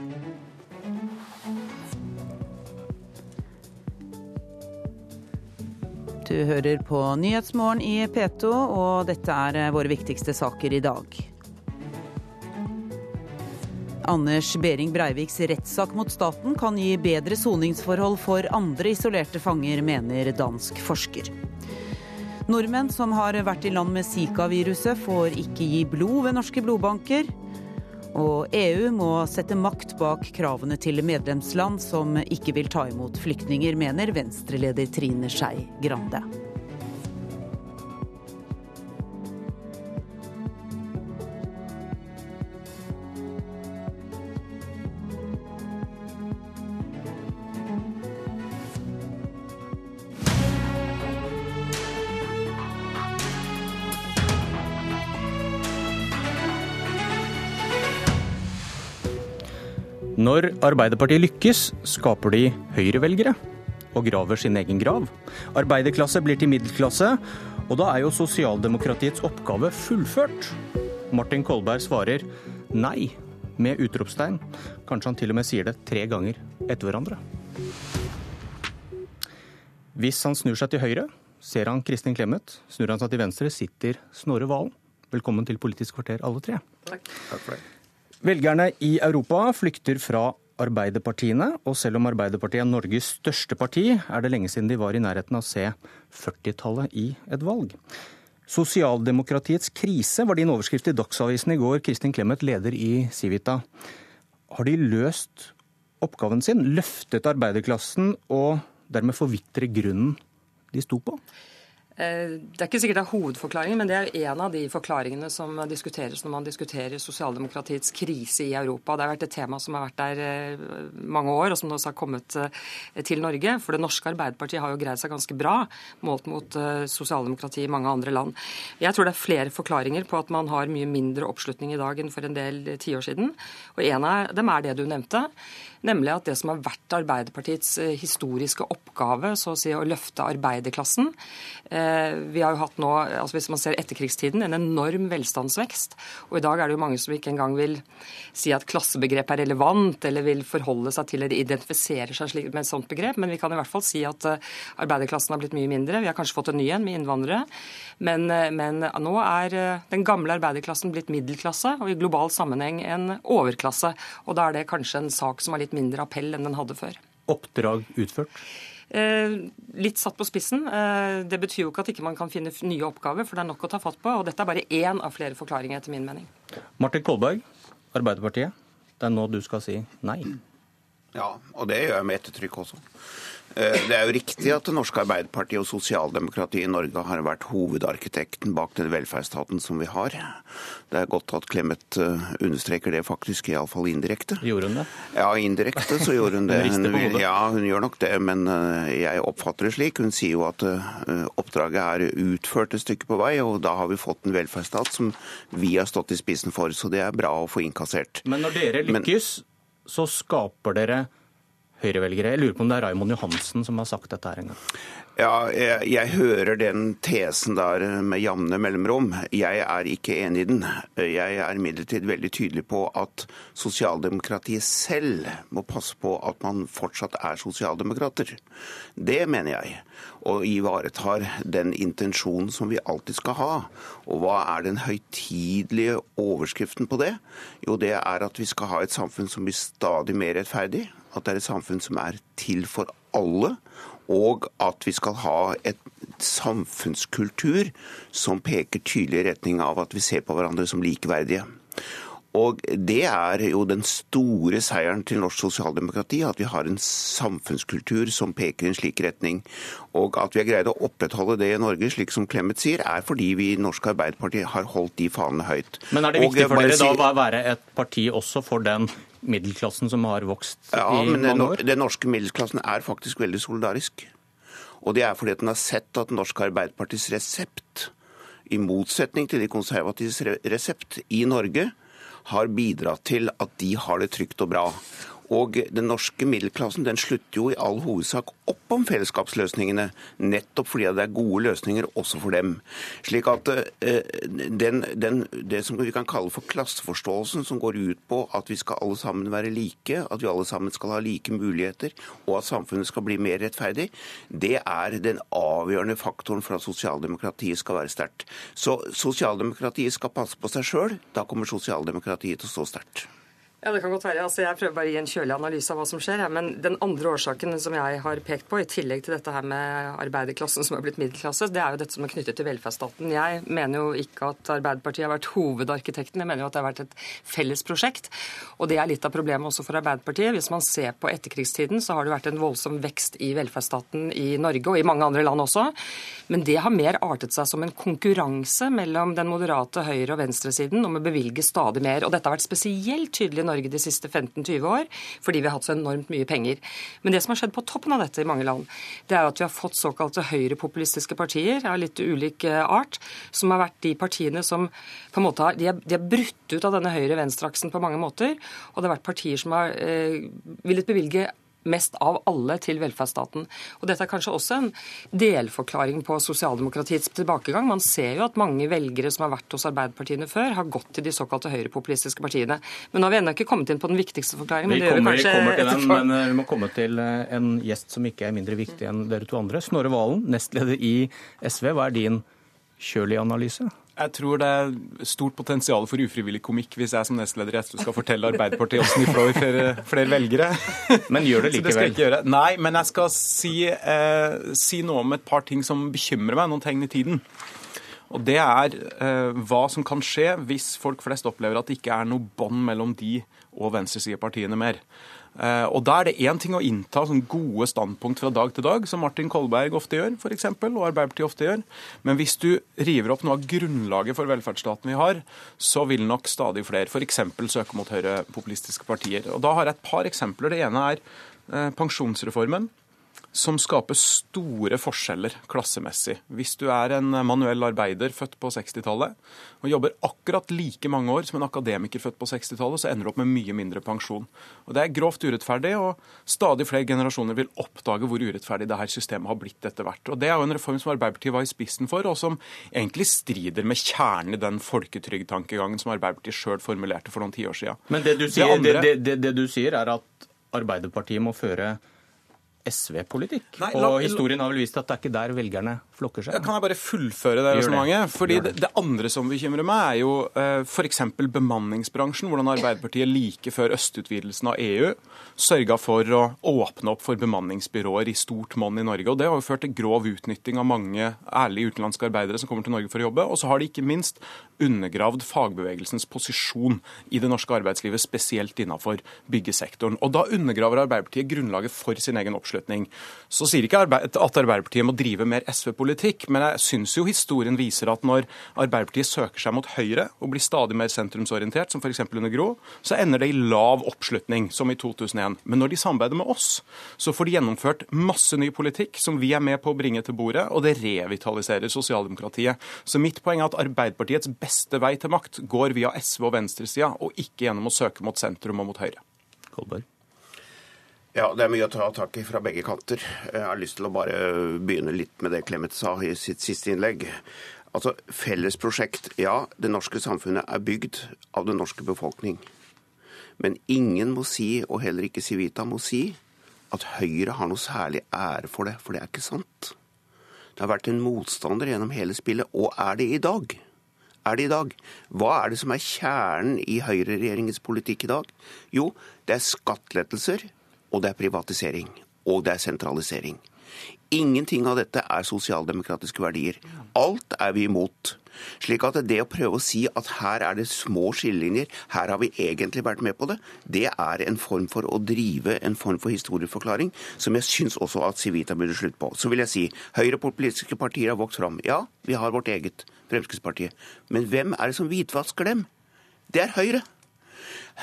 S1: Du hører på Nyhetsmorgen i P2, og dette er våre viktigste saker i dag. Anders Behring Breiviks rettssak mot staten kan gi bedre soningsforhold for andre isolerte fanger, mener dansk forsker. Nordmenn som har vært i land med Zika-viruset, får ikke gi blod ved norske blodbanker. Og EU må sette makt bak kravene til medlemsland som ikke vil ta imot flyktninger, mener Venstre-leder Trine Skei Grande.
S52: Når Arbeiderpartiet lykkes, skaper de høyrevelgere og graver sin egen grav. Arbeiderklasse blir til middelklasse, og da er jo sosialdemokratiets oppgave fullført. Martin Kolberg svarer nei med utropstegn. Kanskje han til og med sier det tre ganger etter hverandre. Hvis han snur seg til høyre, ser han Kristin Clemet. Snur han seg til venstre, sitter Snorre Valen. Velkommen til Politisk kvarter, alle tre.
S53: Takk. Takk for det.
S52: Velgerne i Europa flykter fra arbeiderpartiene, og selv om Arbeiderpartiet er Norges største parti, er det lenge siden de var i nærheten av å se 40-tallet i et valg. Sosialdemokratiets krise var din overskrift i Dagsavisen i går, Kristin Clemet, leder i Civita. Har de løst oppgaven sin, løftet arbeiderklassen og dermed forvitre grunnen de sto på?
S53: Eh, det er ikke sikkert det er hovedforklaringen, men det er en av de forklaringene som diskuteres når man diskuterer sosialdemokratiets krise i Europa. Det har vært et tema som har vært der eh, mange år, og som også har kommet eh, til Norge. For det norske Arbeiderpartiet har jo greid seg ganske bra målt mot sosialdemokrati i mange andre land. Jeg tror det er flere forklaringer på at man har mye mindre oppslutning i dag enn for en del tiår siden. Og en av dem er det du nevnte. Nemlig at det som har vært Arbeiderpartiets historiske oppgave, så å si å løfte arbeiderklassen, Eh, vi har jo hatt nå, altså hvis man ser etterkrigstiden, en enorm velstandsvekst. Og i dag er det jo mange som ikke engang vil si at klassebegrep er relevant, eller vil forholde seg til eller identifisere seg med et sånt begrep. Men vi kan i hvert fall si at eh, arbeiderklassen har blitt mye mindre. Vi har kanskje fått en ny en med innvandrere. Men, eh, men nå er den gamle arbeiderklassen blitt middelklasse, og i global sammenheng en overklasse. Og da er det kanskje en sak som har litt mindre appell enn den hadde før.
S52: Oppdrag utført?
S53: Eh, litt satt på spissen. Eh, det betyr jo ikke at ikke man kan finne nye oppgaver, for det er nok å ta fatt på. Og dette er bare én av flere forklaringer, etter min mening.
S52: Martin Kolberg, Arbeiderpartiet. Det er nå du skal si nei.
S54: Ja, og det gjør jeg med ettertrykk også. Eh, det er jo riktig at det norske Arbeiderpartiet og sosialdemokratiet i Norge har vært hovedarkitekten bak den velferdsstaten som vi har. Det er godt at Clemet eh, understreker det faktisk, iallfall indirekte.
S52: Gjorde hun det?
S54: Ja, indirekte så gjorde hun det. Hun, ja, hun gjør nok det, men eh, jeg oppfatter det slik. Hun sier jo at oppdraget er utført et stykke på vei, og da har vi fått en velferdsstat som vi har stått i spissen for. Så det er bra å få innkassert.
S52: Men når dere lykkes, men, så skaper dere høyrevelgere. Jeg lurer på om det er Raymond Johansen som har sagt dette her en gang.
S54: Ja, jeg, jeg, hører den tesen der med jevne mellomrom. Jeg er ikke enig i den. Jeg er imidlertid veldig tydelig på at sosialdemokratiet selv må passe på at man fortsatt er sosialdemokrater. Det mener jeg. Og ivaretar den intensjonen som vi alltid skal ha. Og hva er den høytidelige overskriften på det? Jo, det er at vi skal ha et samfunn som blir stadig mer rettferdig at det er et samfunn som er til for alle, og at vi skal ha et samfunnskultur som peker tydelig i retning av at vi ser på hverandre som likeverdige. Og Det er jo den store seieren til norsk sosialdemokrati, at vi har en samfunnskultur som peker i en slik retning. Og at vi har greid å opprettholde det i Norge, slik som Clemet sier, er fordi vi i Norsk Arbeiderparti har holdt de fanene høyt.
S52: Men er det viktig for dere da å være et parti også for den middelklassen som har vokst ja, i mange år?
S54: Ja, men Den norske middelklassen er faktisk veldig solidarisk. Og det er fordi at den har sett at Norsk Arbeiderpartis resept, i motsetning til de konservatives resept i Norge, har bidratt til at de har det trygt og bra. Og den norske middelklassen den slutter jo i all hovedsak opp om fellesskapsløsningene, nettopp fordi det er gode løsninger også for dem. Slik at eh, den, den, det som vi kan kalle for klasseforståelsen, som går ut på at vi skal alle sammen være like, at vi alle sammen skal ha like muligheter, og at samfunnet skal bli mer rettferdig, det er den avgjørende faktoren for at sosialdemokratiet skal være sterkt. Så sosialdemokratiet skal passe på seg sjøl. Da kommer sosialdemokratiet til å stå sterkt.
S53: Ja, det kan godt være. Altså, jeg prøver bare å gi en kjølig analyse av hva som skjer. Men den andre årsaken som jeg har pekt på, i tillegg til dette her med arbeiderklassen som har blitt middelklasse, det er jo dette som er knyttet til velferdsstaten. Jeg mener jo ikke at Arbeiderpartiet har vært hovedarkitekten, jeg mener jo at det har vært et felles prosjekt. Og det er litt av problemet også for Arbeiderpartiet. Hvis man ser på etterkrigstiden, så har det vært en voldsom vekst i velferdsstaten i Norge, og i mange andre land også. Men det har mer artet seg som en konkurranse mellom den moderate høyre- og venstresiden om å bevilge stadig mer. Og dette har vært spesielt tydelig i Norge de siste 15-20 år, fordi vi har hatt så enormt mye penger. Men det som har skjedd på toppen av dette i mange land, det er at vi har fått såkalte høyrepopulistiske partier av litt ulik eh, art, som har vært de partiene som på en måte har, de har brutt ut av denne høyre-venstre-aksen på mange måter. Og det har vært partier som har eh, villet bevilge mest av alle til velferdsstaten. Og Dette er kanskje også en delforklaring på sosialdemokratiets tilbakegang. Man ser jo at mange velgere som har vært hos Arbeiderpartiene før, har gått til de såkalte høyrepopulistiske partiene. Men nå har vi ennå ikke kommet inn på den viktigste forklaringen.
S52: Vi kommer, vi kommer til den, men eh, vi må komme til eh, en gjest som ikke er mindre viktig enn dere to andre. Snorre Valen, nestleder i SV. Hva er din Kjøli-analyse?
S55: Jeg tror det er stort potensial for ufrivillig komikk hvis jeg som nestleder i SV skal fortelle Arbeiderpartiet hvordan de flår flere, flere velgere.
S52: Men gjør det likevel?
S55: Det Nei, men jeg skal si, eh, si, noe om et par ting som bekymrer meg, noen tegn i tiden. Og Det er eh, hva som kan skje hvis folk flest opplever at det ikke er noe bånd mellom de og venstresidepartiene mer. Eh, og Da er det én ting å innta sånn gode standpunkt fra dag til dag, som Martin Kolberg ofte gjør, for eksempel, og Arbeiderpartiet ofte gjør. Men hvis du river opp noe av grunnlaget for velferdsstaten vi har, så vil nok stadig flere f.eks. søke mot høyrepopulistiske partier. Og Da har jeg et par eksempler. Det ene er eh, pensjonsreformen som skaper store forskjeller klassemessig. Hvis du er en manuell arbeider født på 60-tallet og jobber akkurat like mange år som en akademiker født på 60-tallet, så ender du opp med mye mindre pensjon. Og Det er grovt urettferdig, og stadig flere generasjoner vil oppdage hvor urettferdig det her systemet har blitt etter hvert. Og Det er jo en reform som Arbeiderpartiet var i spissen for, og som egentlig strider med kjernen i den folketrygdtankegangen som Arbeiderpartiet sjøl formulerte for noen tiår siden.
S52: Men det du sier, det, andre... det, det, du sier er at Arbeiderpartiet må føre SV-politikk. Og historien har vel vist at det er ikke der velgerne flokker seg.
S55: Kan jeg bare fullføre det resonnementet? Fordi det. Det, det. andre som bekymrer meg, er jo uh, f.eks. bemanningsbransjen. Hvordan Arbeiderpartiet like før østutvidelsen av EU sørga for å åpne opp for bemanningsbyråer i stort monn i Norge. Og Det har jo ført til grov utnytting av mange ærlige utenlandske arbeidere som kommer til Norge for å jobbe. Og så har de ikke minst undergravd fagbevegelsens posisjon i det norske arbeidslivet, spesielt innenfor byggesektoren. Og da undergraver Arbeiderpartiet grunnlaget for sin egen oppslutning oppslutning. Så sier ikke at Arbeiderpartiet må drive mer SV-politikk, men jeg syns jo historien viser at når Arbeiderpartiet søker seg mot høyre og blir stadig mer sentrumsorientert, som f.eks. under Gro, så ender det i lav oppslutning, som i 2001. Men når de samarbeider med oss, så får de gjennomført masse ny politikk som vi er med på å bringe til bordet, og det revitaliserer sosialdemokratiet. Så mitt poeng er at Arbeiderpartiets beste vei til makt går via SV og venstresida, og ikke gjennom å søke mot sentrum og mot høyre.
S52: Kolberg.
S54: Ja, det er mye å ta tak i fra begge kanter. Jeg har lyst til å bare begynne litt med det Clemet sa i sitt siste innlegg. Altså, Fellesprosjekt. Ja, det norske samfunnet er bygd av den norske befolkning. Men ingen må si, og heller ikke Civita må si, at Høyre har noe særlig ære for det, for det er ikke sant. Det har vært en motstander gjennom hele spillet, og er det i dag. Er det i dag? Hva er det som er kjernen i høyreregjeringens politikk i dag? Jo, det er skattelettelser og det er privatisering. Og det er sentralisering. Ingenting av dette er sosialdemokratiske verdier. Alt er vi imot. Slik at det å prøve å si at her er det små skillelinjer, her har vi egentlig vært med på det, det er en form for å drive en form for historieforklaring som jeg syns også at Civita burde slutte på. Så vil jeg si høyrepolitiske partier har vokst fram. Ja, vi har vårt eget, Fremskrittspartiet. Men hvem er det som hvitvasker dem? Det er Høyre.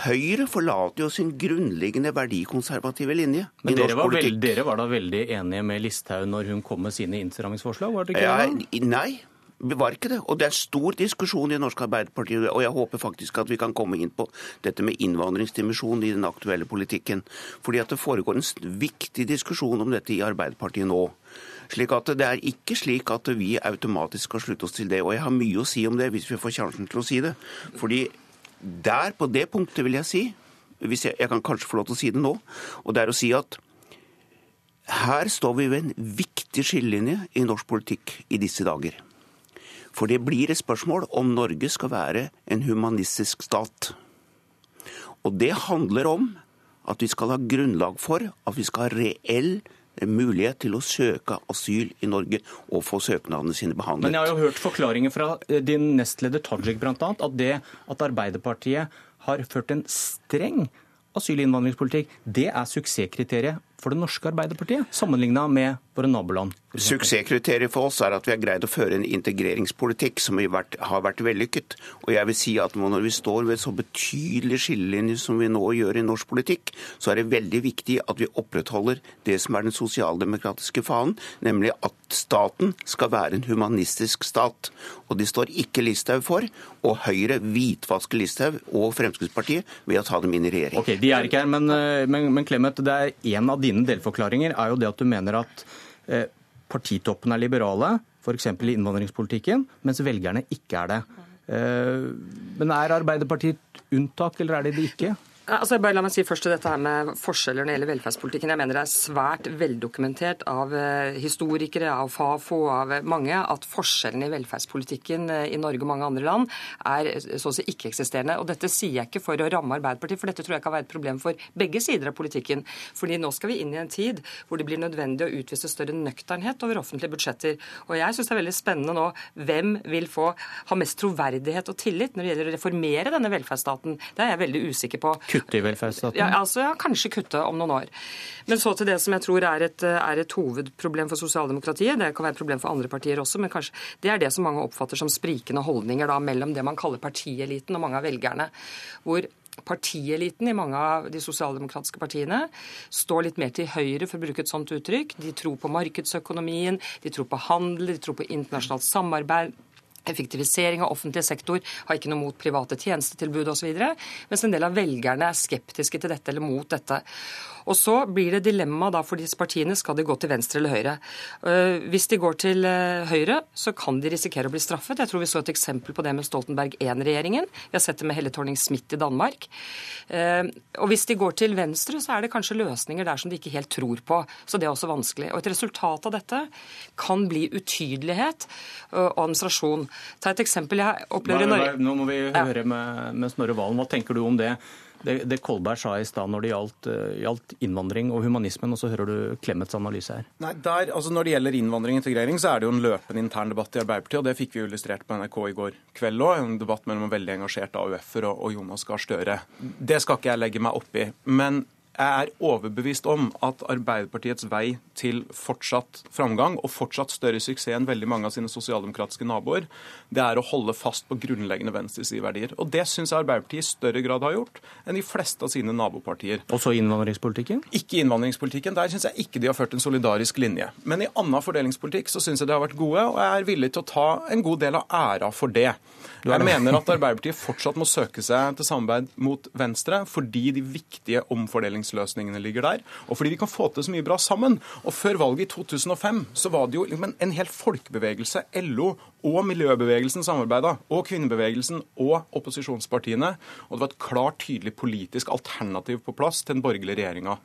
S54: Høyre forlater jo sin grunnleggende verdikonservative linje
S52: Men i norsk var politikk. Veld, dere var da veldig enige med Listhaug når hun kom med sine innstrammingsforslag, var det ikke det?
S54: Nei. Var ikke det. Og det er stor diskusjon i Norsk Arbeiderparti, og jeg håper faktisk at vi kan komme inn på dette med innvandringsdimensjonen i den aktuelle politikken. Fordi at det foregår en viktig diskusjon om dette i Arbeiderpartiet nå. Slik at Det er ikke slik at vi automatisk skal slutte oss til det. Og jeg har mye å si om det hvis vi får sjansen til å si det. Fordi der, på det punktet, vil jeg si, hvis jeg, jeg kan kanskje få lov til å si det nå, og det er å si at her står vi ved en viktig skillelinje i norsk politikk i disse dager. For det blir et spørsmål om Norge skal være en humanistisk stat. Og det handler om at vi skal ha grunnlag for at vi skal ha reell mulighet til å søke asyl i Norge og få søknadene sine behandlet.
S52: Men jeg har jo hørt forklaringer fra eh, din nestleder Tajik bl.a. at det at Arbeiderpartiet har ført en streng asyl- og innvandringspolitikk, det er suksesskriteriet for det norske Arbeiderpartiet, sammenligna med våre naboland?
S54: Suksesskriteriet for oss er at vi har greid å føre en integreringspolitikk som har vært, har vært vellykket. Og jeg vil si at når vi står ved så betydelige skillelinjer som vi nå gjør i norsk politikk, så er det veldig viktig at vi opprettholder det som er den sosialdemokratiske fanen, nemlig at staten skal være en humanistisk stat. Og de står ikke Listhaug for, og Høyre hvitvasker Listhaug og Fremskrittspartiet ved å ta dem inn i regjering.
S52: Ok, De er ikke her, men, eh, men, men Clement, det er en av dine delforklaringer er jo det at du mener at partitoppen er liberale, f.eks. i innvandringspolitikken, mens velgerne ikke er det. Eh, men er Arbeiderpartiet et unntak, eller er de det ikke?
S53: Altså, bare la meg si først til dette her med forskjeller når det gjelder velferdspolitikken. Jeg mener det er svært veldokumentert av eh, historikere, av Fafo, av mange, at forskjellene i velferdspolitikken eh, i Norge og mange andre land er så å si ikke-eksisterende. Og dette sier jeg ikke for å ramme Arbeiderpartiet, for dette tror jeg kan være et problem for begge sider av politikken. Fordi nå skal vi inn i en tid hvor det blir nødvendig å utvise større nøkternhet over offentlige budsjetter. Og jeg syns det er veldig spennende nå hvem vil få ha mest troverdighet og tillit når det gjelder å reformere denne velferdsstaten. Det er jeg veldig usikker på.
S52: Kutte i velferdsstaten?
S53: Ja, altså, ja, kanskje kutte om noen år. Men så til det som jeg tror er et, er et hovedproblem for sosialdemokratiet. Det kan være et problem for andre partier også, men kanskje det er det som mange oppfatter som sprikende holdninger da, mellom det man kaller partieliten og mange av velgerne. hvor partieliten i mange av de sosialdemokratiske partiene står litt mer til høyre, for å bruke et sånt uttrykk. De tror på markedsøkonomien, de tror på handel, de tror på internasjonalt samarbeid. Effektivisering av offentlig sektor har ikke noe mot private tjenestetilbud osv. Mens en del av velgerne er skeptiske til dette eller mot dette. Og så blir det dilemma da for disse partiene. Skal de gå til venstre eller høyre? Øh, hvis de går til øh, høyre, så kan de risikere å bli straffet. Jeg tror vi så et eksempel på det med Stoltenberg I-regjeringen. Vi har sett det med Helle Thorning-Smith i Danmark. Øh, og hvis de går til venstre, så er det kanskje løsninger der som de ikke helt tror på. Så det er også vanskelig. Og et resultat av dette kan bli utydelighet og administrasjon. Ta et eksempel jeg opplever i Norge.
S52: Nå må vi høre med, med Snorre Valen. Hva tenker du om det? Det, det Kolberg sa i stad når det gjaldt, gjaldt, innvandring og humanismen, og så hører du Clemets analyse her.
S55: Nei, der, altså Når det gjelder innvandring og integrering, så er det jo en løpende intern debatt i Arbeiderpartiet. og Det fikk vi illustrert på NRK i går kveld òg. En debatt mellom en veldig engasjert AUF-er og, og Jonas Gahr Støre. Det skal ikke jeg legge meg opp i. Men jeg er overbevist om at Arbeiderpartiets vei til fortsatt framgang og fortsatt større suksess enn veldig mange av sine sosialdemokratiske naboer, det er å holde fast på grunnleggende venstresideverdier. Og det syns jeg Arbeiderpartiet i større grad har gjort enn de fleste av sine nabopartier.
S52: Også innvandringspolitikken?
S55: Ikke innvandringspolitikken. Der syns jeg ikke de har ført en solidarisk linje. Men i annen fordelingspolitikk så syns jeg de har vært gode, og jeg er villig til å ta en god del av æra for det. Jeg mener at Arbeiderpartiet fortsatt må søke seg til samarbeid mot Venstre fordi de viktige omfordelingsløsningene ligger der, og fordi vi kan få til så mye bra sammen. Og Før valget i 2005 så var det jo liksom en hel folkebevegelse, LO og miljøbevegelsen samarbeida, og kvinnebevegelsen og opposisjonspartiene. Og det var et klart, tydelig politisk alternativ på plass til den borgerlige regjeringa.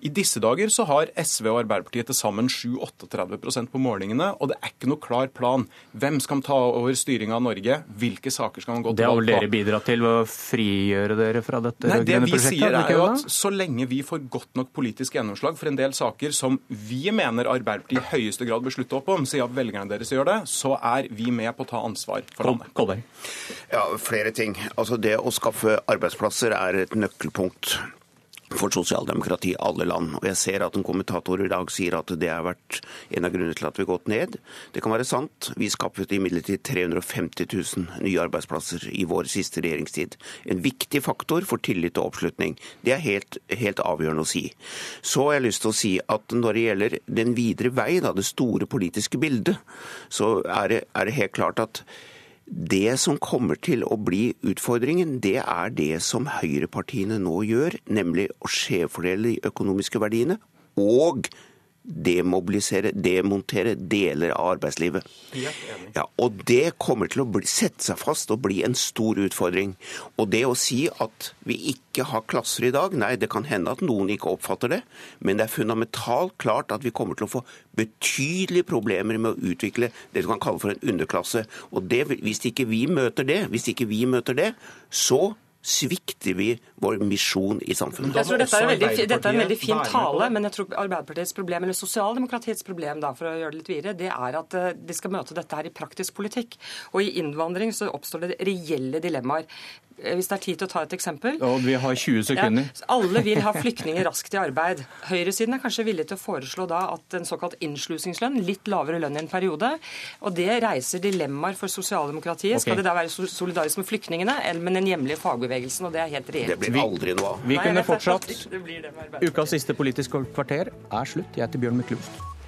S55: I disse dager så har SV og Arbeiderpartiet til sammen 7-38 på målingene, og det er ikke noe klar plan. Hvem skal ta over styringa av Norge? Hvilke saker skal man gå
S52: til valg på? Det
S55: har
S52: vel dere bidratt til ved å frigjøre dere fra dette
S55: Nei, det vi
S52: prosjektet?
S55: sier er jo at Så lenge vi får godt nok politisk gjennomslag for en del saker som vi mener Arbeiderpartiet i høyeste grad bør slutte opp om, siden at velgerne deres gjør det, så er vi med på å ta ansvar for landet.
S52: Kolberg.
S54: Ja, flere ting. Altså Det å skaffe arbeidsplasser er et nøkkelpunkt for sosialdemokrati i alle land. Og Jeg ser at en kommentator i dag sier at det har vært en av grunnene til at vi har gått ned. Det kan være sant. Vi skaffet imidlertid 350 000 nye arbeidsplasser i vår siste regjeringstid. En viktig faktor for tillit og oppslutning. Det er helt, helt avgjørende å si. Så har jeg lyst til å si at når det gjelder den videre vei, da, det store politiske bildet, så er det, er det helt klart at det som kommer til å bli utfordringen, det er det som høyrepartiene nå gjør, nemlig å skjevfordele de økonomiske verdiene og demobilisere, demontere deler av arbeidslivet. Ja, og Det kommer til å bli, sette seg fast og bli en stor utfordring. Og det å si at vi ikke har klasser i dag, nei, det kan hende at noen ikke oppfatter det, men det er fundamentalt klart at vi kommer til å få betydelige problemer med å utvikle det du kan kalle for en underklasse. Og det, Hvis ikke vi møter det, hvis ikke vi møter det, så svikter vi vår misjon i samfunnet.
S53: Jeg tror dette er, veldig, dette er en veldig fin tale, men jeg tror Arbeiderpartiets problem, eller sosialdemokratiets problem, da, for å gjøre det litt videre, det er at eh, de skal møte dette her i praktisk politikk. Og i innvandring så oppstår det reelle dilemmaer. Eh, hvis det er tid til å ta et eksempel.
S52: Og vi har 20 sekunder.
S53: Ja, alle vil ha flyktninger raskt i arbeid. Høyresiden er kanskje villig til å foreslå da at en såkalt innslusingslønn, litt lavere lønn i en periode, og det reiser dilemmaer for sosialdemokratiet. Okay. Skal det da være solidarisk med flyktningene, eller med den hjemlige fagbevegelsen? Og det er helt reelt.
S54: Det blir aldri noe av.
S52: Vi kunne fortsatt. Ukas siste Politisk kvarter er slutt. Jeg heter Bjørn Myklebust.